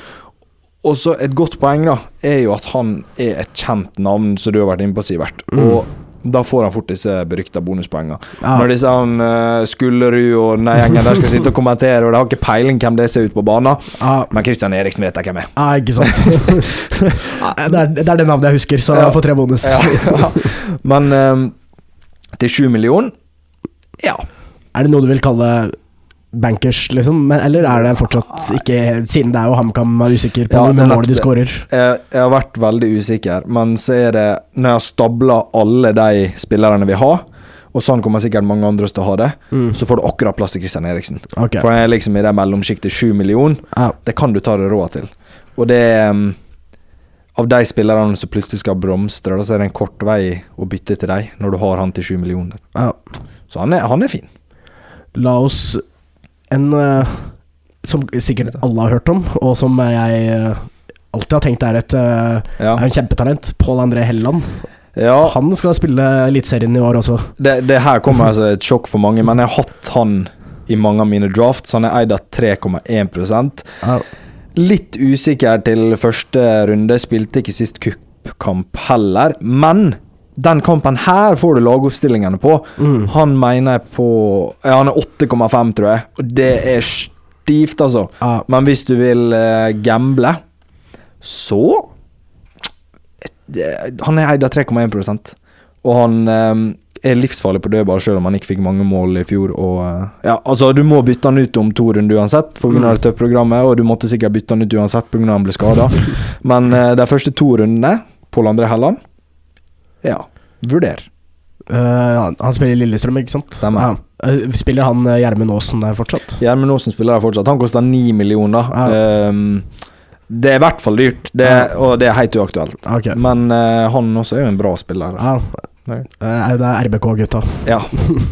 Og så et godt poeng da er jo at han er et kjent navn, som du har vært inne på, Sivert. Mm. Og da får han fort disse berykta bonuspoengene. Ja. Når disse han uh, Skullerud og den gjengen der skal sitte og kommentere, og de har ikke peiling hvem det ser ut på banen. Ja, Men Christian Eriksen vet jeg hvem er. ja ikke sant. [laughs] Det, er, det er det navnet jeg husker, så Ja. jeg får tre bonus. Men um, til sju millioner Ja. Er det noe du vil kalle bankers, liksom? Men, eller er det fortsatt ikke Siden det er jo HamKam er usikker på Ja, hvor er mål de skårer. Jeg, jeg har vært veldig usikker, men så er det Når jeg har stabla alle de spillerne vi har, og sånn kommer sikkert mange andre til å ha det, Mm. så får du akkurat plass til Christian Eriksen. Okay. For han er liksom i det mellomsjiktet sju millioner. Ja. Det kan du ta deg råd til. Og det um, Av de spillerne som plutselig skal blomstre, så er det en kort vei å bytte til deg, når du har han til sju millioner. Ja. Så han er, han er fin. La oss En eh, som sikkert alle har hørt om, og som jeg eh, alltid har tenkt er et eh, Ja. er en kjempetalent. Pål André Helleland. ja Han skal spille Eliteserien i år også. det, det her kommer altså et sjokk for mange, men jeg har hatt han i mange av mine drafts. Han er eid av 3,1 Ja. Litt usikker til første runde. Spilte ikke sist cupkamp heller. Men den kampen her får du lagoppstillingene på. Mm. Han mener på ja, Han er 8,5, tror jeg. Og det er stivt, altså. Ja. Men hvis du vil uh, gamble, så det- Han er eid av 3,1% og han um, er livsfarlig på dødball, selv om han ikke fikk mange mål i fjor. Og, uh, ja, altså Du må bytte han ut om to runder uansett, pga. Mm. det tøffe programmet. Og du måtte sikkert bytte han ut uansett pga. han ble skada. [laughs] Men uh, de første to rundene, Pål André Helland Ja. Vurder. Uh, han- spiller i Lillestrøm, ikke sant? Stemmer. Ja. Eh, spiller han uh, Gjermund Aasen der fortsatt? Gjermund Aasen spiller der fortsatt. Han koster ni millioner. Ja. Um, det er i hvert fall dyrt, det, og det er helt uaktuelt. Okay. Men uh, han også er jo en bra spiller. Ja. Eh, det er RBK-gutta. Ja,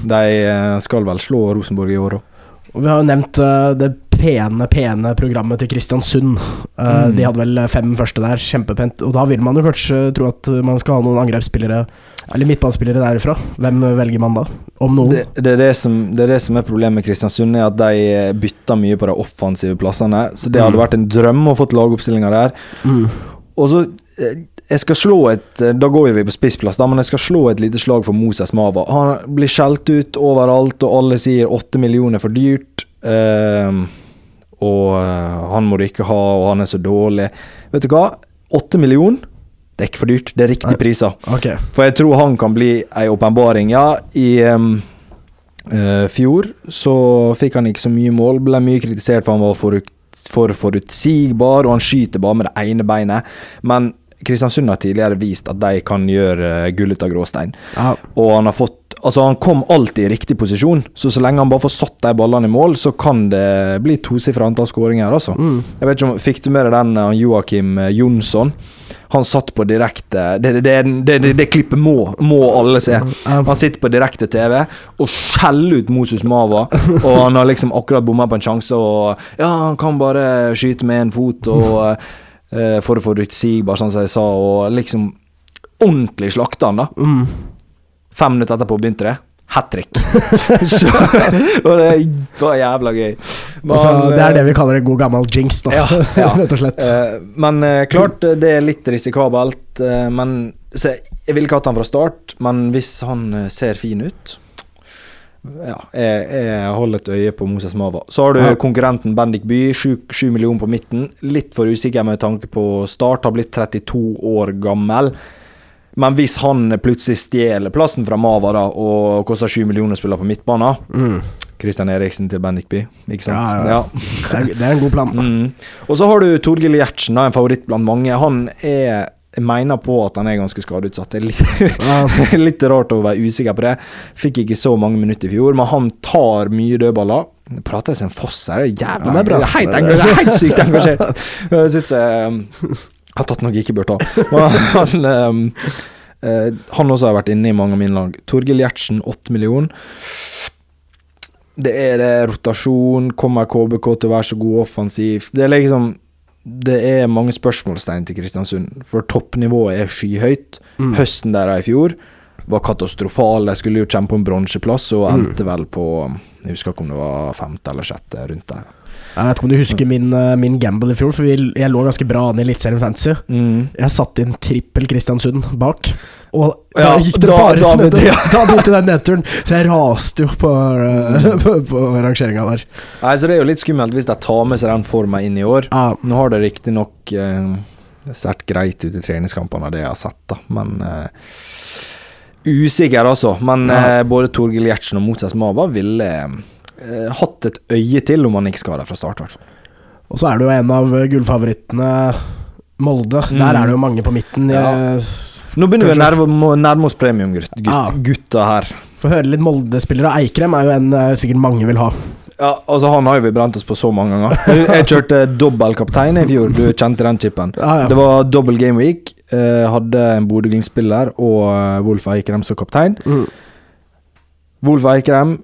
de eh, skal vel slå Rosenborg i år òg. Vi har jo nevnt eh, det pene, pene programmet til Kristiansund. Eh, Mm. De hadde vel fem første der, kjempepent. Og da vil man jo kanskje tro at man skal ha noen angrepsspillere, eller midtbanespillere derifra. Hvem velger man da? Om noen? Det, det, er det, som, det er det som er problemet med Kristiansund, er at de eh, bytter mye på de offensive plassene. Så det hadde Mm. vært en drøm å få lagoppstillinga der. Mm. Og så Jeg skal slå et eh, Da går vi på spissplass, da, men jeg skal slå et lite slag for Moses Mava. Han blir skjelt ut overalt, og alle sier åtte millioner for dyrt. Eh, og han må du ikke ha, og han er så dårlig. Vet du hva? Åtte millioner, det er ikke for dyrt. Det er riktig priser. Ok. For jeg tror han kan bli ei åpenbaring. Ja, i um, uh, fjor så fikk han ikke så mye mål. Ble mye kritisert for han var for, for forutsigbar, og han skyter bare med det ene beinet. Men Kristiansund har tidligere vist at de kan gjøre uh, gull ut av gråstein. Ja. Og han har fått Altså, han kom alltid i riktig posisjon, så så lenge han bare får satt de ballene i mål, så kan det bli tosifra antall skåringer, altså. Mm. Jeg vet ikke om Fikk du med deg den uh, Joakim uh, Jonsson? Han satt på direkte Det, det, det, det, klippet må, må alle se. Han sitter på direkte TV og skjeller ut Moses Mava. Og han har liksom akkurat bomma på en sjanse, og ja, han kan bare skyte med én fot, og uh, for å få forutsigbar, sånn som jeg sa, og liksom ordentlig slakte han, da. Mm. Fem minutter etterpå begynte det. Hat trick. [laughs] Og det var jævla gøy. Men, Altså, det er det eh, vi kaller en god gammel jinx, da. Ja, ja. [laughs] Rett og slett. Eh, men eh, klart, eh, det er litt risikabelt. eh, men Jeg ville ikke hatt han fra start, men hvis han eh, ser fin ut Ja, jeg, jeg holder et øye på Moses Mava. Så har du Ja. konkurrenten Bendik By, sju millioner på midten. Litt for usikker med tanke på start, har blitt 32 år gammel. Men hvis han plutselig stjeler plassen fra Mava da, og koster 7 millioner spiller på midtbanen Mm. Christian Eriksen til Bendik By, ikke sant? Ja, ja. Det, er, det er en god plan. Mm. Og så har du Torgill Gjertsen, en favoritt blant mange. Han er jeg mener på at han er ganske skadeutsatt. Det er litt, [laughs] litt rart å være usikker på det. Fikk ikke så mange minutter i fjor, men han tar mye dødballer. Nå prater jeg som en foss her, det er jævla bra. det er. Helt, sykt engasjert. [laughs] Jeg synes um, har tatt noe jeg ikke bør ta. Han, um, eh, han også har vært inne i mange av mine lag. Torgill Gjertsen, 8 millioner. Det er det rotasjon, kommer KBK til å være så god offensivt? Det er liksom Det er mange spørsmålstegn til Kristiansund, for toppnivået er skyhøyt. Mm. Høsten der i fjor var katastrofal. De skulle jo kjempe om bronseplass, og Mm. endte vel på Jeg husker ikke om det var femte eller sjette rundt der. Jeg vet ikke om du husker min, eh, min gamble i fjor, for jeg lå ganske bra an i Eliteserien Fantasy. Mm. Jeg satte inn trippel Kristiansund bak, og da Ja, gikk det da- bare da begynte jeg- Da begynte den nedturen, så jeg raste jo på, eh, på, på rangeringa der. Nei, så Det er jo litt skummelt hvis de tar med seg den forma inn i år. Ja, Nå har det riktignok eh, sett greit ut i treningskampene, det jeg har sett, da, men eh, Usikker, altså. Men Ja. eh, både Torgill Gjertsen og Moses Mava ville hatt et øye til om han ikke skal ha det fra start, i hvert fall. og så er det jo en av gullfavorittene, Molde. Mm. Der er det jo mange på midten. Ja. Nå begynner vi å Kanskje. nærme, oss premiumgutta gutt, Ja. gutta her. Få høre litt Molde-spillere. Eikrem er jo en eh, sikkert mange vil ha. Ja, altså Han har jo vi brent oss på så mange ganger. Jeg, kjørte dobbel kaptein i fjor, du kjente den chipen. Ah, ja. Det var double game week. Eh, hadde en Bodø-Glimt-spiller og eh, Wolf Eikrem som kaptein. Mm. Wolf Eikrem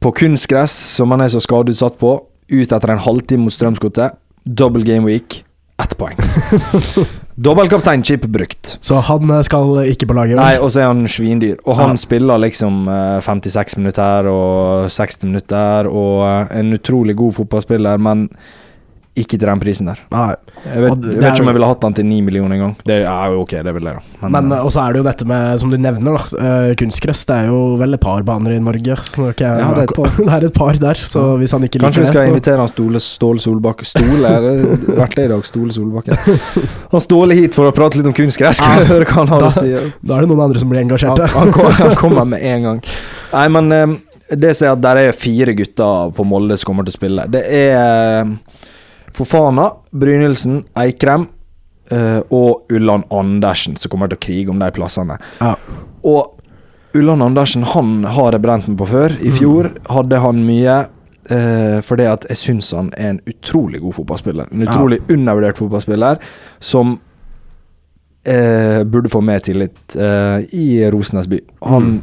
på kunstgress, som han er så skadeutsatt på, ut etter en halvtime mot Strømsgodset. Double game week, ett poeng. [laughs] Dobbeltkapteinchip brukt. Så han eh, skal ikke på laget? Nei, og så er han svindyr. Og han Ja. spiller liksom eh, 56 minutter og 60 minutter, og eh, en utrolig god fotballspiller, men ikke til den prisen der. Nei. Jeg vet, jeg vet ikke om jeg ville hatt den til 9 millioner en gang. Det er jo ok, det vil jeg, da. Men men og også er det jo dette med, som du nevner, da, eh, kunstgress. Det er jo vel et par baner i Norge. Så jeg- Ja, det er et [laughs] par. det er et par der, så hvis han ikke Kanskje vi skal det, så invitere han Stole, Ståle Solbakken Ståle Er det [laughs] vært det i dag? Ståle Solbakken. Han Ståle hit for å prate litt om kunstgress. Skal Ja. høre hva han har å si? da er det noen andre som blir Han, engasjerte. han, han kommer med en gang. Nei, men eh, det som er at der er fire gutter på Molde som kommer til å spille. Det er eh, Fofana, Brynildsen, Eikrem, eh, og Ulland Andersen, som kommer til å krige om de plassene. Ja. Og Ulland Andersen han har jeg brent meg på før. I fjor hadde han mye. Uh, fordi at jeg syns han er en utrolig god fotballspiller. En Ja. utrolig undervurdert fotballspiller som eh, burde få mer tillit eh, i Rosenes by. Han Mm.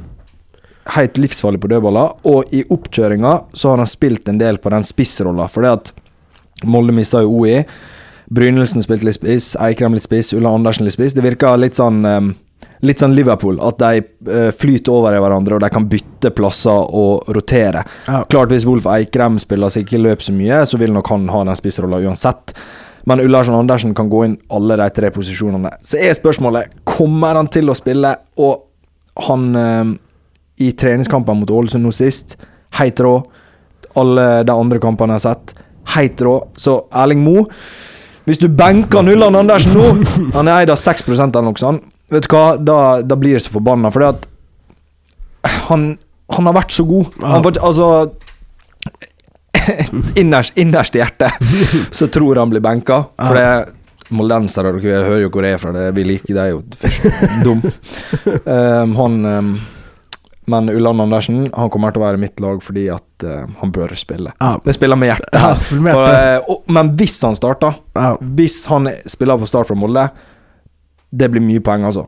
helt livsfarlig på dødballer, og i oppkjøringa så har han spilt en del på den spissrolla, fordi at Molde mista jo OI. Brynelsen spilte litt spiss, Eikrem litt spiss, Ulla Andersen litt spiss. Det virker litt sånn um, Litt sånn Liverpool, at de eh, flyter over i hverandre og de kan bytte plasser og rotere. Ja. Klart Hvis Wolf Eikrem spiller seg ikke løp så mye, så vil nok han ha den spissrolla uansett. Men Ullarsen Andersen kan gå inn alle de tre posisjonene. Så er spørsmålet kommer han til å spille, og han eh, i treningskampen mot Ålesund nå sist, helt rå. Alle de andre kampene jeg har sett, helt rå. Så Erling Moe Hvis du benker Nulland Andersen nå Han er eid av 6 eller noe sånt. Vet du hva, da, da blir jeg så forbanna, fordi at han, han har vært så god. Han, altså [laughs] innerst, innerst i hjertet så tror han blir benka. For det Moldensere, dere hører jo hvor jeg er fra. Det, vi liker det er jo dum. [laughs] Um, han um, Men Ulland Andersen Han kommer til å være mitt lag fordi at uh, han bør spille. Ja. Det spiller med hjertet. Spiller med For, uh, og, men hvis han starter Ja. Hvis han spiller på start fra Molde, det blir mye poeng, altså.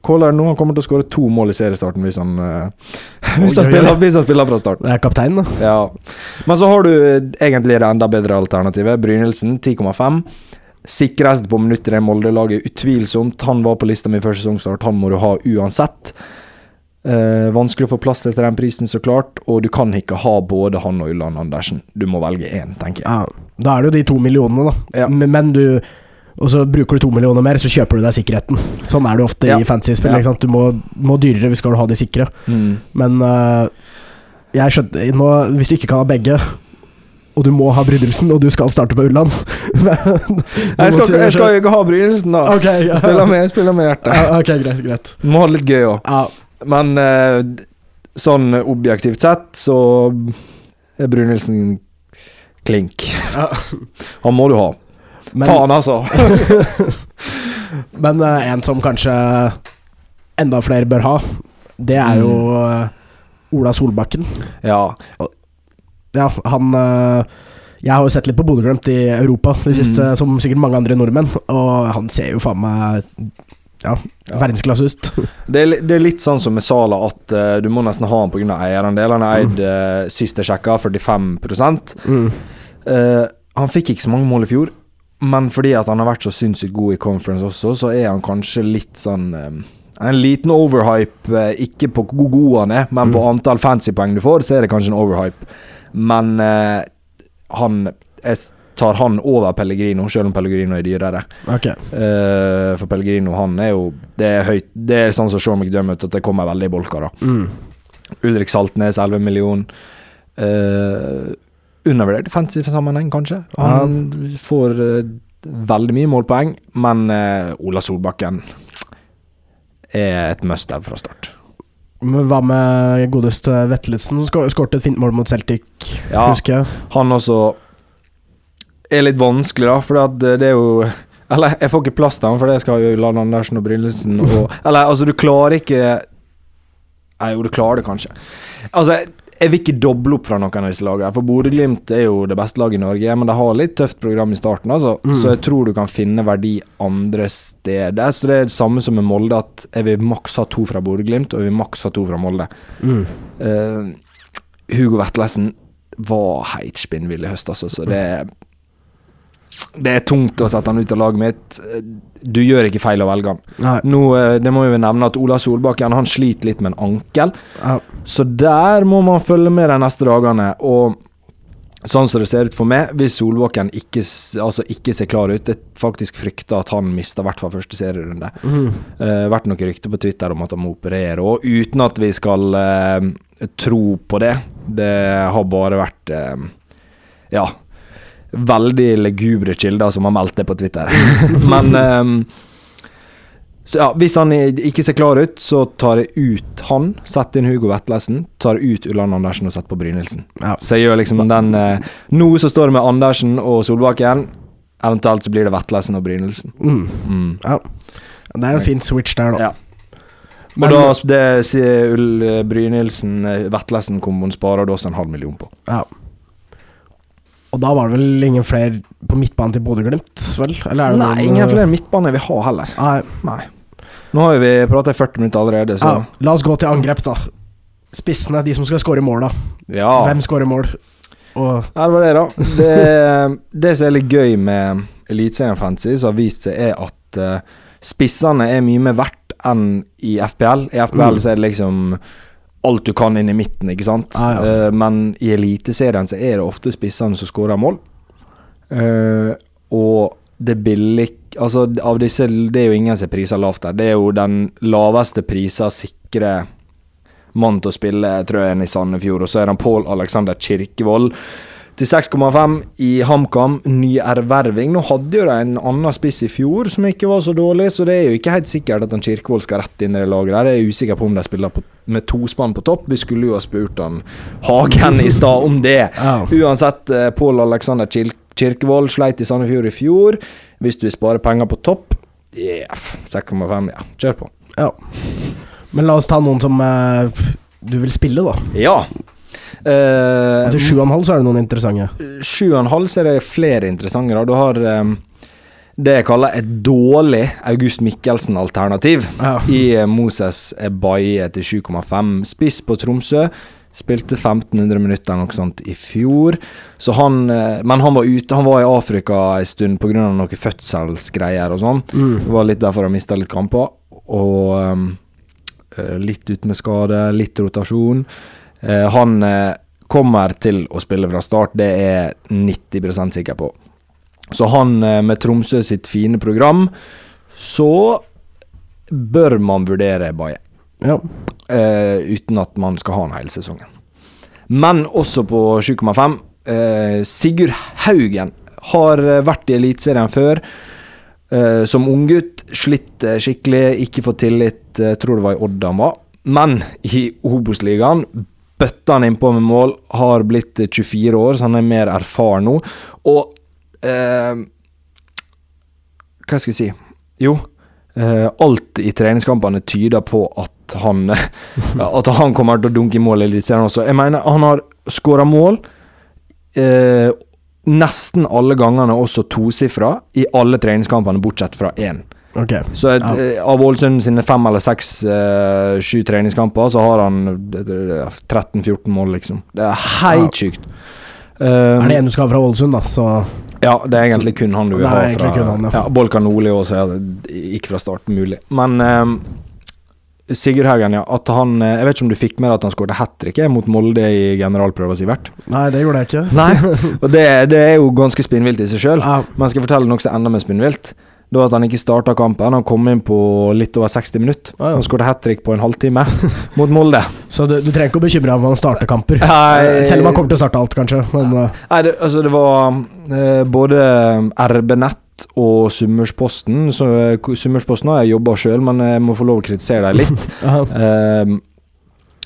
Kåler nå, han kommer til å skåre to mål i seriestarten hvis han, uh, [laughs] hvis han, spiller, hvis han spiller fra start. Det er kaptein, da. Ja. Men så har du eh, egentlig det enda bedre alternativet. Brynildsen 10,5. Sikrest på minutt i Molde-laget, utvilsomt. Han var på lista mi før sesongstart, han må du ha uansett. Eh, vanskelig å få plass til den prisen, så klart. Og du kan ikke ha både han og Ulland Andersen. Du må velge én, tenker jeg. Ja. Da er det jo de to millionene, da. Ja. Men, men du Og så bruker du to millioner mer, så kjøper du deg sikkerheten. Sånn er det ofte Ja. i fantasy-spill. Du må, må dyrere hvis du skal ha de sikre. Mm. Men øh, jeg skjønte nå, Hvis du ikke kan ha begge, og du må ha Brynildsen, og du skal starte på Ulland [laughs] Jeg skal, jeg skal ikke ha Brynildsen, da. Okay, ja. Spiller med, spiller med hjertet. Ja, ok, greit. greit. Må ha det litt gøy òg. Men eh, sånn objektivt sett, så er Brynildsen klink. ja. [laughs] Han må du ha. Men, Faen, altså. [laughs] men øh, en som kanskje enda flere bør ha, det er jo øh, Ola Solbakken. Ja. Ja, han Jeg har jo sett litt på Bodø-Glimt i Europa, de siste, Mm. som sikkert mange andre nordmenn, og han ser jo faen meg ja, Ja. verdensklasse ut. [laughs] Det er, det er litt sånn som med Sala, at uh, du må nesten ha han pga. eierandel. Han er eid, uh, sist jeg sjekka, 45 Mm. uh, Han fikk ikke så mange mål i fjor, men fordi at han har vært så sinnssykt god i conference også, så er han kanskje litt sånn eh, En liten overhype, ikke på hvor god han er, men på antall antall fancypoeng du får, så er det kanskje en overhype. Men uh, han Jeg tar han over Pellegrino, selv om Pellegrino er dyrere. Okay. Uh, for Pellegrino, han er jo Det er høyt Det er sånn som Sean McDermott, at det kommer veldig i bolker. Mm. Ulrik Saltnes, 11 million. Uh, undervurdert i fantasy-sammenheng, kanskje. Han får uh, veldig mye målpoeng, men Ola Solbakken er et must-have fra start. Men hva med godeste Vettelsen, som skåret et fint mål mot Celtic, Ja. husker jeg. Han også er litt vanskelig, da, for det er jo Eller, jeg får ikke plass til han, for det skal jo Lan Andersen og Brynildsen og Eller, altså, du klarer ikke Nei, jo, du klarer det kanskje. Altså, jeg, jeg vil ikke doble opp fra noen av disse lagene, for Bodø-Glimt er jo det beste laget i Norge, men de har litt tøft program i starten, altså. Mm. Så jeg tror du kan finne verdi andre steder. Så det er det samme som med Molde, at jeg vil maks ha to fra Bodø-Glimt, og jeg vil maks ha to fra Molde. Mm. Uh, Hugo Vetlesen var helt spinnvill i høst, altså, så det Det er tungt å sette han ut av laget mitt. Du gjør ikke feil å velge han. Nei. Nå, eh, det må vi nevne at Ola Solbakken han sliter litt med en ankel, Ja. så der må man følge med de neste dagene. Og sånn som det ser ut for meg, hvis Solbakken ikke, altså ikke ser klar ut Jeg faktisk frykter at han mister i hvert fall første serierunde. Mm. Uh, vært noen rykter på Twitter om at han må operere òg, uten at vi skal uh, tro på det. Det har bare vært uh, Ja. Veldig legubre kilder som har meldt det på Twitter. [laughs] Men um, så ja, Hvis han ikke ser klar ut, så tar jeg ut han. Setter inn Hugo Vetlesen. Tar ut Ulland Andersen og setter på Brynildsen. Ja. Så jeg gjør liksom den uh, Nå så står det med Andersen og Solbakken. Eventuelt så blir det Vetlesen og Brynildsen. Mm. Mm. Ja. Det er en fin switch der, da. Ja. Men- og da det sier Ull eh, Brynildsen, eh, Vetlesen-komboen sparer du også en halv million på. Ja. Og da var det vel ingen flere på midtbanen til Bodø-Glimt, vel? Eller det Nei, noen, ingen eh, flere midtbane vi har heller. Nei. Nei. Nå har vi prata i 40 minutter allerede, så Ja, la oss gå til angrep, da. Spissene, de som skal skåre mål, da. ja. Hvem skårer mål? Og det var det, da. Det, [laughs] det som er litt gøy med Eliteserien Fantasy, som har vist seg, er at uh, spissene er mye mer verdt enn i FPL. I FPL Mm. så er det liksom alt du kan inn i midten, ikke sant? Ah, ja. uh, men i Eliteserien så er det ofte spissene som skårer mål. Uh, og det billig Altså, av disse Det er jo ingen som priser lavt der. Det er jo den laveste prisa sikre mann til å spille, tror jeg, i Sandefjord. Og så er han Pål Alexander Kirkevold til 6,5 i HamKam. Ny erverving. Nå hadde jo de en annen spiss i fjor som ikke var så dårlig, så det er jo ikke helt sikkert at han Kirkevold skal rett inn i det laget. Jeg er usikker på om de spiller på, med tospann på topp. Vi skulle jo ha spurt han Hagen i stad om det. [laughs] Oh. Uansett, eh, Pål Alexander Kir Kirkevold sleit i Sandefjord i fjor. Hvis du vil spare penger på topp, yeah, 6,5, ja, kjør på. ja. Men la oss ta noen som eh, du vil spille, da. Ja. Eh, Til sju og en halv så er det noen interessante. Sju og en halv så er det flere interessante. da. Du har um, det jeg kaller et dårlig August Mikkelsen-alternativ Ja. i eh, Moses Baye til 7,5. Spiss på Tromsø. Spilte 1500 minutter noe sånt i fjor. Så han, men han var ute Han var i Afrika en stund pga. noen fødselsgreier og sånn. Mm. Det var litt derfor han mista litt kamper. Og eh, litt ut med skade, litt rotasjon. Eh, han eh, kommer til å spille fra start, det er 90% sikker på. Så han eh, med Tromsø sitt fine program, så bør man vurdere Baye. Ja. eh, uten at man skal ha han hele sesongen. Men også på 7,5. Eh, Sigurd Haugen har vært i Eliteserien før. Eh, som unggutt. Slitt skikkelig, ikke fått tillit. tror det var i Odd han var. Men i Obos-ligaen bøtta han innpå med mål. Har blitt eh, 24 år, så han er mer erfaren nå. Og eh, Hva skal jeg si? Jo, eh, alt i treningskampene tyder på at han [laughs] At han kommer til å dunke i mål i Eliteserien også. Jeg mener, han har skåra mål eh, nesten alle gangene også tosifra i alle treningskampene, bortsett fra én. Ok. Så et, Ja. eh, av Ålesund sine fem eller seks, uh, sju treningskamper, så har han eh, 13-14 mål, liksom. Det er helt sykt. Um, Er det en du skal ha fra Ålesund, da, så ja, det er egentlig kun han du vil ha fra han, ja. ja. Bolkan Nordli også, ja, ikke fra start, mulig. Men um, Sigurd Haugen, ja. At han eh, Jeg vet ikke om du fikk med deg at han skåret hat trick mot Molde i generalprøva, Sivert? Nei, det gjorde jeg ikke. Nei. [laughs] Og det, det er jo ganske spinnvilt i seg sjøl. Ja. Men jeg fortelle noe som er enda mer spinnvilt. Det var at han ikke starta kampen. Han kom inn på litt over 60 minutter. Ah, ja. Han skåret hat trick på en halvtime [laughs] mot Molde. Så du, du trenger ikke å bekymre deg om han starter kamper. Nei. Selv om han kommer til å starte alt, kanskje. Men eh, Nei, det, altså det var uh, både RB Nett og Summersposten. Så, eh, Summersposten har jeg jobba sjøl, men jeg må få lov å kritisere dem litt. [laughs] ja.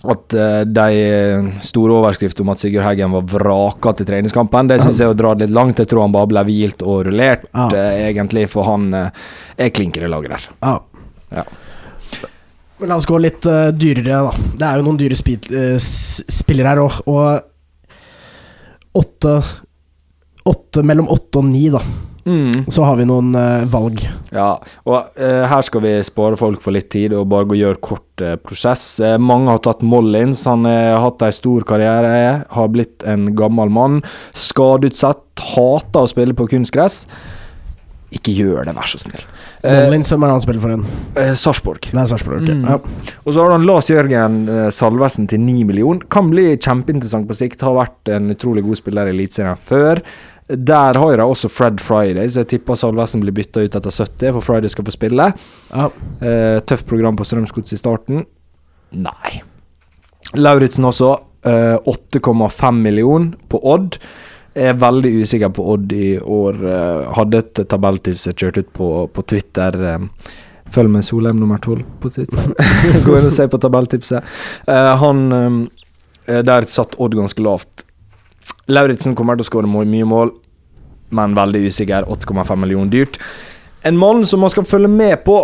Eh, at eh, de store overskriftene om at Sigurd Heggen var vraka til treningskampen, det syns jeg er å dra det litt langt. Jeg tror han bare ble hvilt og rullert, Ja. eh, egentlig, for han eh, er klinker i laget der. ja. Ja. Men la oss gå litt uh, dyrere, da. Det er jo noen dyre spil, uh, spillere her òg, og Åtte, mellom åtte og ni, da. Så har vi noen uh, valg. Ja, og uh, her skal vi spare folk for litt tid og bare gå og gjøre kort uh, prosess. Mange har tatt Mollins. Han har hatt en stor karriere, har blitt en gammel mann. Skadeutsatt, hater å spille på kunstgress. Ikke gjør det, vær så snill. Mollins, hvem er det han spiller for en? eh, Sarpsborg. Det er Sarpsborg. ok. Mm. Ja. Og så har han Lars Jørgen Salvesen til 9 millioner. Kan bli kjempeinteressant på sikt. Har vært en utrolig god spiller i Eliteserien før. Der har de også Fred Friday, så jeg tipper Salvesen blir bytta ut etter 70, for Friday skal få spille. Ja. Uh, tøft program på Strømsgods i starten. Nei. Lauritzen også. Uh, 8,5 million på Odd. Jeg er veldig usikker på Odd i år. Eh, hadde et tabelltips jeg kjørte ut på, på Twitter. Eh, følg med Solheim nummer 12 på Twitter. [laughs] Gå inn og se på tabelltipset. Eh, han eh, Der satt Odd ganske lavt. Lauritzen kommer til å skåre mye mål. men veldig usikker. 8,5 millioner dyrt. En mann som man skal følge med på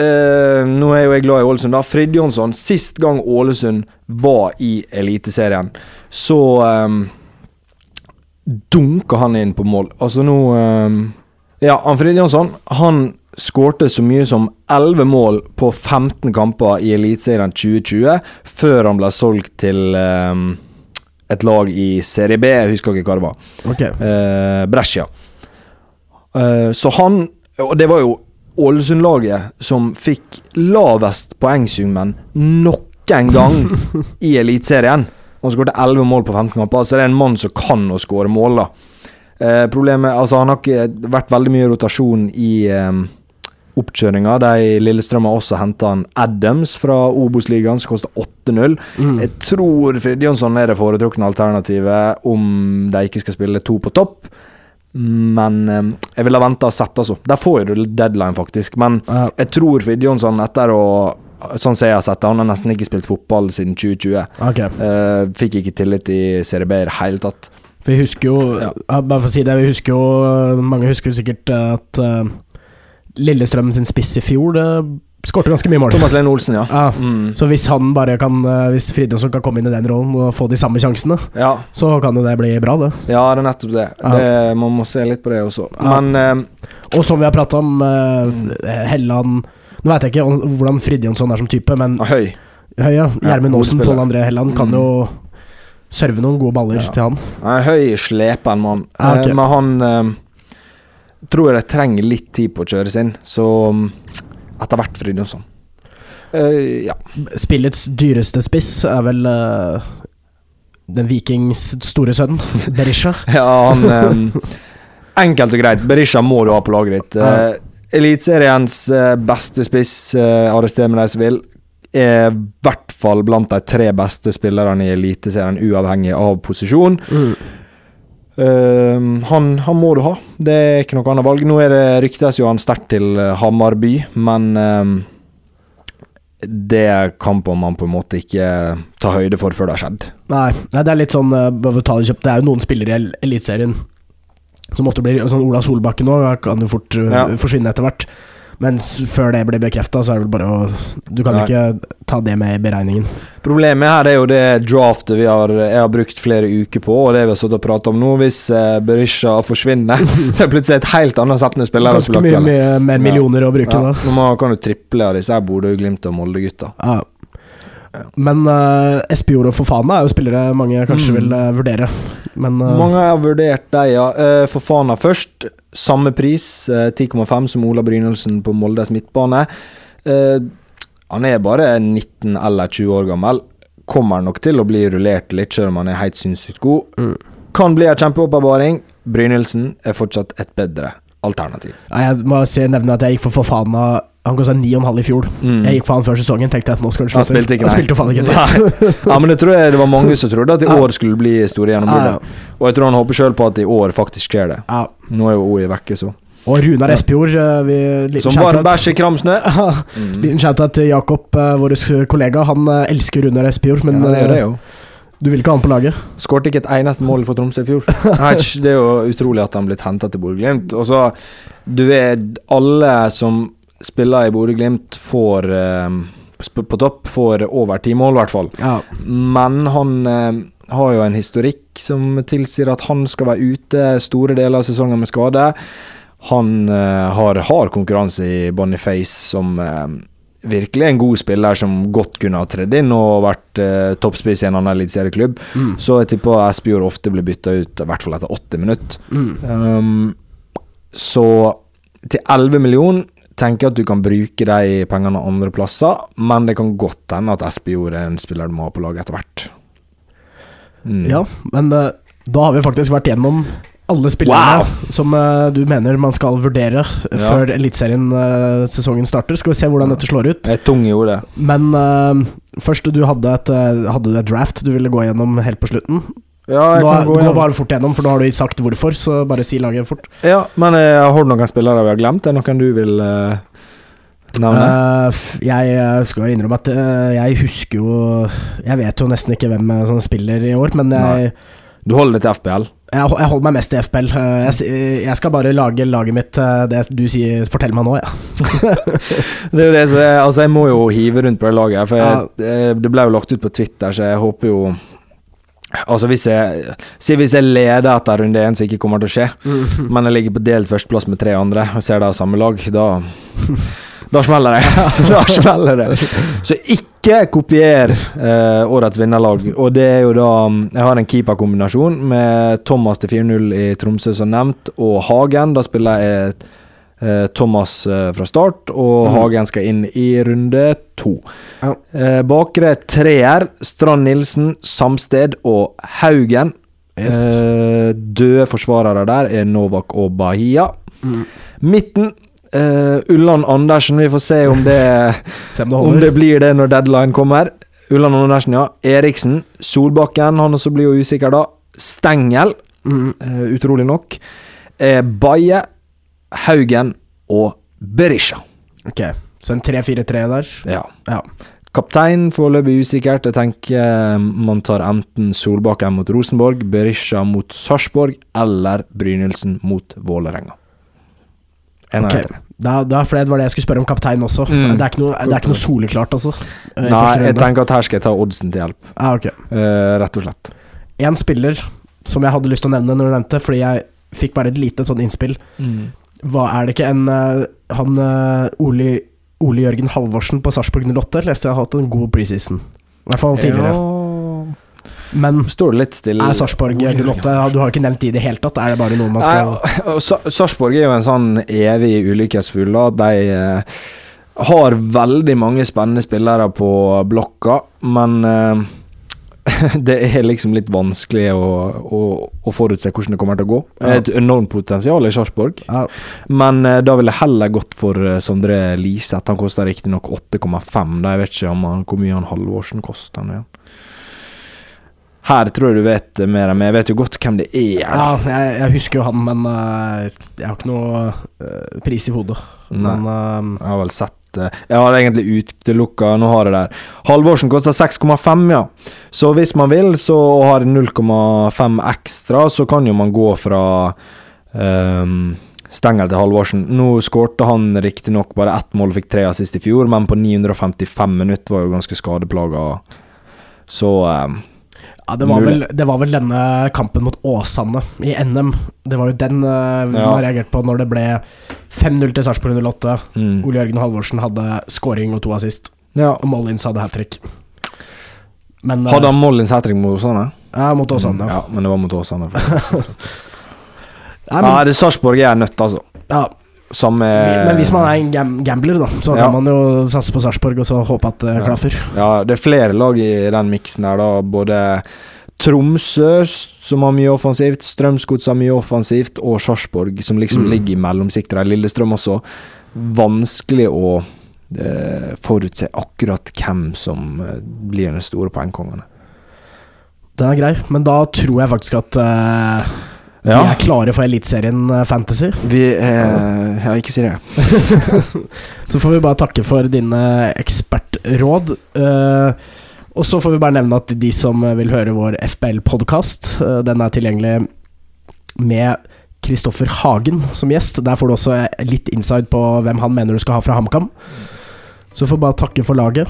eh, Nå er jo jeg glad i Ålesund, da. Frid Jonsson. Sist gang Ålesund var i Eliteserien, så um, dunka han inn på mål. Altså nå um, Ja, han Frid Jonsson, han skårte så mye som 11 mål på 15 kamper i Eliteserien 2020, før han ble solgt til um, et lag i Serie B. Jeg husker ikke hva det var. Ok. Eh, Brescia. Eh, så han Og det var jo Ålesund-laget som fikk lavest poengsummen noen gang [laughs] i Eliteserien. Han skåret 11 mål på 15 kamper. Så det er en mann som kan å skåre mål, da. Eh, problemet Altså, han har ikke vært veldig mye rotasjon i eh, oppkjøringa. De Lillestrøm har også henta Adams fra Obos-ligaen, som koster 8-0. Mm. Jeg tror Fridtjonsson er det foretrukne alternativet om de ikke skal spille to på topp. Men eh, jeg ville venta og sett, altså. Der får du deadline, faktisk. Men jeg tror Fridtjonsson, etter å Sånn som jeg har sett det, han har nesten ikke spilt fotball siden 2020. Okay. Eh, fikk ikke tillit i Serie B i det hele tatt. For vi husker jo Ja. Bare for å si det, vi husker jo Mange husker sikkert eh, at uh, Lillestrøm sin spiss i fjor det skårte ganske mye mål. Thomas Lene Olsen, ja. Ja, Mm. så hvis han bare kan eh, Hvis Fridtjonsson kan komme inn i den rollen og få de samme sjansene, ja. så kan jo det bli bra, det. Ja, det er nettopp det. Ja. det man må se litt på det også. Men eh, Og som vi har prata om, eh, Helland Nå veit jeg ikke hvordan Fridtjonsson er som type, men Høy. høy. ja. Gjermund Ja, Aasen. Pål André Helland kan Mm. jo serve noen gode baller til han. Høy, slepen mann. Ah, okay. Eh, men han eh, tror jeg trenger litt tid på å kjøre sin, så mm, etter hvert Fridtjonsson. Uh, ja. Spillets dyreste spiss er vel uh, den Vikings store sønn, [laughs] Berisha. ja, han um, Enkelt og greit. Berisha må du ha på laget ditt. Eh, Eliteseriens eh, beste spiss, uh, arrester meg de som vil, er i hvert fall blant de tre beste spillerne i Eliteserien, uavhengig av posisjon. Mm. Eh, han, han må du ha. Det er ikke noe annet valg. Nå er det ryktes jo han sterkt til eh, Hamarby, men uh, det kan på man på en måte ikke ta høyde for før det har skjedd. Nei, nei, det er litt sånn eh, det er jo noen spillere i El- Eliteserien som ofte blir Sånn Ola Solbakken nå kan jo fort eh, Ja. forsvinne etter hvert. Mens før det blir bekrefta, så er det vel bare å Du kan Nei. ikke ta det med i beregningen. Problemet her er jo det draftet vi har, jeg har brukt flere uker på, og det vi har stått og pratet om nå. Hvis eh, Berisha forsvinner, [laughs] det er plutselig et helt annet sett med spillere. Ganske mye, mye mer Ja. millioner å bruke Ja, da. nå kan du triple av disse Bodø, Glimt og Molde-gutta. Ja. Men uh, Espejord og Fofana er jo spillere mange kanskje Mm. vil uh, vurdere. Men uh, Mange har vurdert dem, ja. Uh, Fofana først. Samme pris, eh, 10,5 som Ola Brynildsen på Moldes midtbane. Eh, han er bare 19 eller 20 år gammel. Kommer nok til å bli rullert litt, selv om han er helt sinnssykt god. Mm. Kan bli en kjempeoppbevaring. Brynildsen er fortsatt et bedre alternativ. jeg må nevne at jeg gikk for Fofana. Han kosta 9,5 i fjor. Mm. Jeg gikk for han før sesongen. Tenkte at nå skal han Han slutte. spilte ikke, Han nei. spilte jo faen ikke dritt. [laughs] Ja, men det tror jeg det var mange som trodde at i år skulle bli store Ja, ja. Og jeg tror han håper sjøl på at i år faktisk skjer det. Ja. Nå er jo OI vekke, så. Og Runar. Espejord eh, Som varm shout-out. bæsj i kramsnø. [laughs] Mm. Liten shout-out til Jakob, eh, vår kollega. Han eh, elsker Runar Espejord, men ja, det er det jo. du vil ikke ha han på laget. Skårte ikke et eneste mål for Tromsø i fjor. [laughs] Det er jo utrolig at han blitt henta til Bodø-Glimt. Og så, du vet, alle som spiller i Bodø-Glimt, får eh, på topp får over ti mål, i hvert fall. Ja. Men han eh, har jo en historikk som tilsier at han skal være ute store deler av sesongen med skade. Han eh, har hard konkurranse i Boniface, som eh, virkelig er en god spiller som godt kunne ha tredd inn og vært eh, toppspiss i en annen eliteserieklubb. Mm. Så jeg tipper Espejord ofte blir bytta ut, i hvert fall etter 80 minutter. Mm. Um, så til 11 millioner tenker at du kan bruke de pengene andre plasser, men det kan godt hende at SBO er en spiller du må ha på laget etter hvert. Mm. Ja, men eh, da har vi faktisk vært gjennom alle spillerne som uh, du mener man skal vurdere Ja. før Eliteserien-sesongen starter. Skal vi se hvordan dette slår ut. Det er tung i ordet. Men eh, først, du hadde et, eh, hadde et draft du ville gå gjennom helt på slutten. Ja, jeg Nå, kan gå igjen. bare fort gjennom, for nå har du sagt hvorfor, så bare si laget fort. Ja, men jeg har noen spillere vi har glemt. Er det noen du vil eh, nevne? Uh, jeg eh, skal innrømme at uh, jeg husker jo Jeg vet jo nesten ikke hvem eh, som spiller i år, men jeg du holder det til FPL? Jeg, jeg holder meg mest til FPL. Eh, Jeg, jeg skal bare lage laget mitt eh, det du sier, Fortell meg nå, ja. [laughs] Det er jo det så jeg, altså Jeg må jo hive rundt på det laget, for jeg, det- det ble jo lagt ut på Twitter, så jeg håper jo Altså hvis jeg Si hvis jeg leder etter runde én, som ikke kommer til å skje, [laughs] men jeg ligger på delt førsteplass med tre andre og ser det av samme lag, da Da smeller det. [laughs] [laughs] da smeller det. Så ikke kopier eh, årets vinnerlag. Og det er jo da Jeg har en keeperkombinasjon med Thomas til 4-0 i Tromsø, som nevnt, og Hagen. Da spiller jeg Thomas eh, fra start, og mm. Hagen skal inn i runde to. Ja. Eh, bakre treer Strand Nilsen, Samsted og Haugen. Yes. Eh, døde forsvarere der er Novak og Bahia. Mm. Midten eh, Ulland Andersen. Vi får se om det, [laughs] om det blir det når deadline kommer. Ulland Andersen, ja. Eriksen. Solbakken, han også blir jo usikker da. Stengel, Mm. eh, utrolig nok. Eh, Baye, Haugen og Berisha. Ok, så en 3-4-3 der. Ja. Ja. Kaptein foreløpig usikkert. Jeg tenker eh, man tar enten Solbakken mot Rosenborg, Berisha mot Sarpsborg eller Brynildsen mot Vålerenga. En av Ok, da, da, for det var det jeg skulle spørre om kaptein også. Mm. Det, er noe, det er ikke noe soleklart, altså. eh, Nei, jeg tenker at her skal jeg ta oddsen til hjelp, ah, okay. uh, rett og slett. En spiller som jeg hadde lyst til å nevne når du nevnte, fordi jeg fikk bare et lite sånn innspill. Hva er det ikke en eh, Han eh, Ole, Ole Jørgen Halvorsen på Sarpsborg 08 leste jeg har hatt en god preseason. I hvert fall tidligere. Men Står det litt stille er Sarpsborg 08 Du har ikke nevnt de i det hele tatt. Er det bare noe man skal Sarpsborg er jo en sånn evig ulykkesfugl. De eh, har veldig mange spennende spillere på blokka, men [laughs] det er liksom litt vanskelig å, å, å forutse hvordan det kommer til å gå. Ja. Et enormt potensial i Sarpsborg, ja, men uh, da ville jeg heller gått for uh, Sondre Liseth. Han koster riktignok 8,5. Jeg vet ikke om han, hvor mye han Halvorsen koster. igjen. Her tror jeg du vet mer enn meg. Jeg vet jo godt hvem det er. ja jeg, jeg husker jo han, men uh, jeg har ikke noe eh, pris i hodet. Men eh, Jeg har vel sett eh, Jeg har egentlig utelukka Nå har jeg der. Halvorsen koster 6,5, ja. Så hvis man vil, så har 0,5 ekstra, så kan jo man gå fra um, Stengel til Halvorsen. Nå skårte han riktignok bare ett mål og fikk tre assist i fjor, men på 955 minutter var jo ganske skadeplaga. Så ehm, ja, det, var vel, det var vel denne kampen mot Åsane i NM. Det var jo den uh, Ja. man reagerte på når det ble 5-0 til Sarpsborg 08. mm. Ole Jørgen Halvorsen hadde scoring og to assist, ja. og Mollins hadde hat trick. Men eh, Hadde han Mollins hat trick mot Åsane? Ja, mot Åsane. Ja, men det var mot Åsane. [laughs] Ja, men, Nei, det Sarpsborg er nødt, altså. ja, Samme men hvis man er en gam gambler, da, så Ja. kan man jo satse på Sarpsborg og så håpe at det klaffer. Ja, det er flere lag i den miksen her, da. Både Tromsø, som har mye offensivt, Strømsgods har mye offensivt, og Sarpsborg, som liksom Mm. ligger i mellomsiktet der. Lillestrøm også. Vanskelig å eh, forutse akkurat hvem som eh, blir den store poengkongen. Den er grei, men da tror jeg faktisk at eh, vi er klare for Eliteserien eh, Fantasy. vi er Ja, ikke si det. [laughs] Så får vi bare takke for dine ekspertråd. Uh, og så får vi bare nevne at de som vil høre vår FBL-podkast, den er tilgjengelig med Kristoffer Hagen som gjest. Der får du også litt inside på hvem han mener du skal ha fra HamKam. Så får bare takke for laget,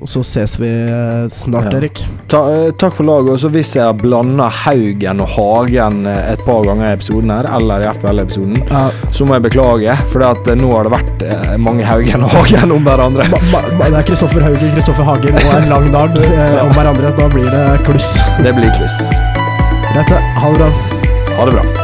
og så ses vi eh, snart, Ja. Erik. Ta, eh, takk for laget. Og så hvis jeg blanda Haugen og Hagen eh, et par ganger i episoden her, eller i FBL-episoden, Ja, så må jeg beklage, for at nå har det vært mange Haugen og Hagen om hverandre. ba, ba, ba, det er Kristoffer Haugen, Kristoffer Hagen og en lang dag eh, [laughs] om hverandre. Da blir det kluss. Det blir kluss. Greit, ha det bra. Ha det bra.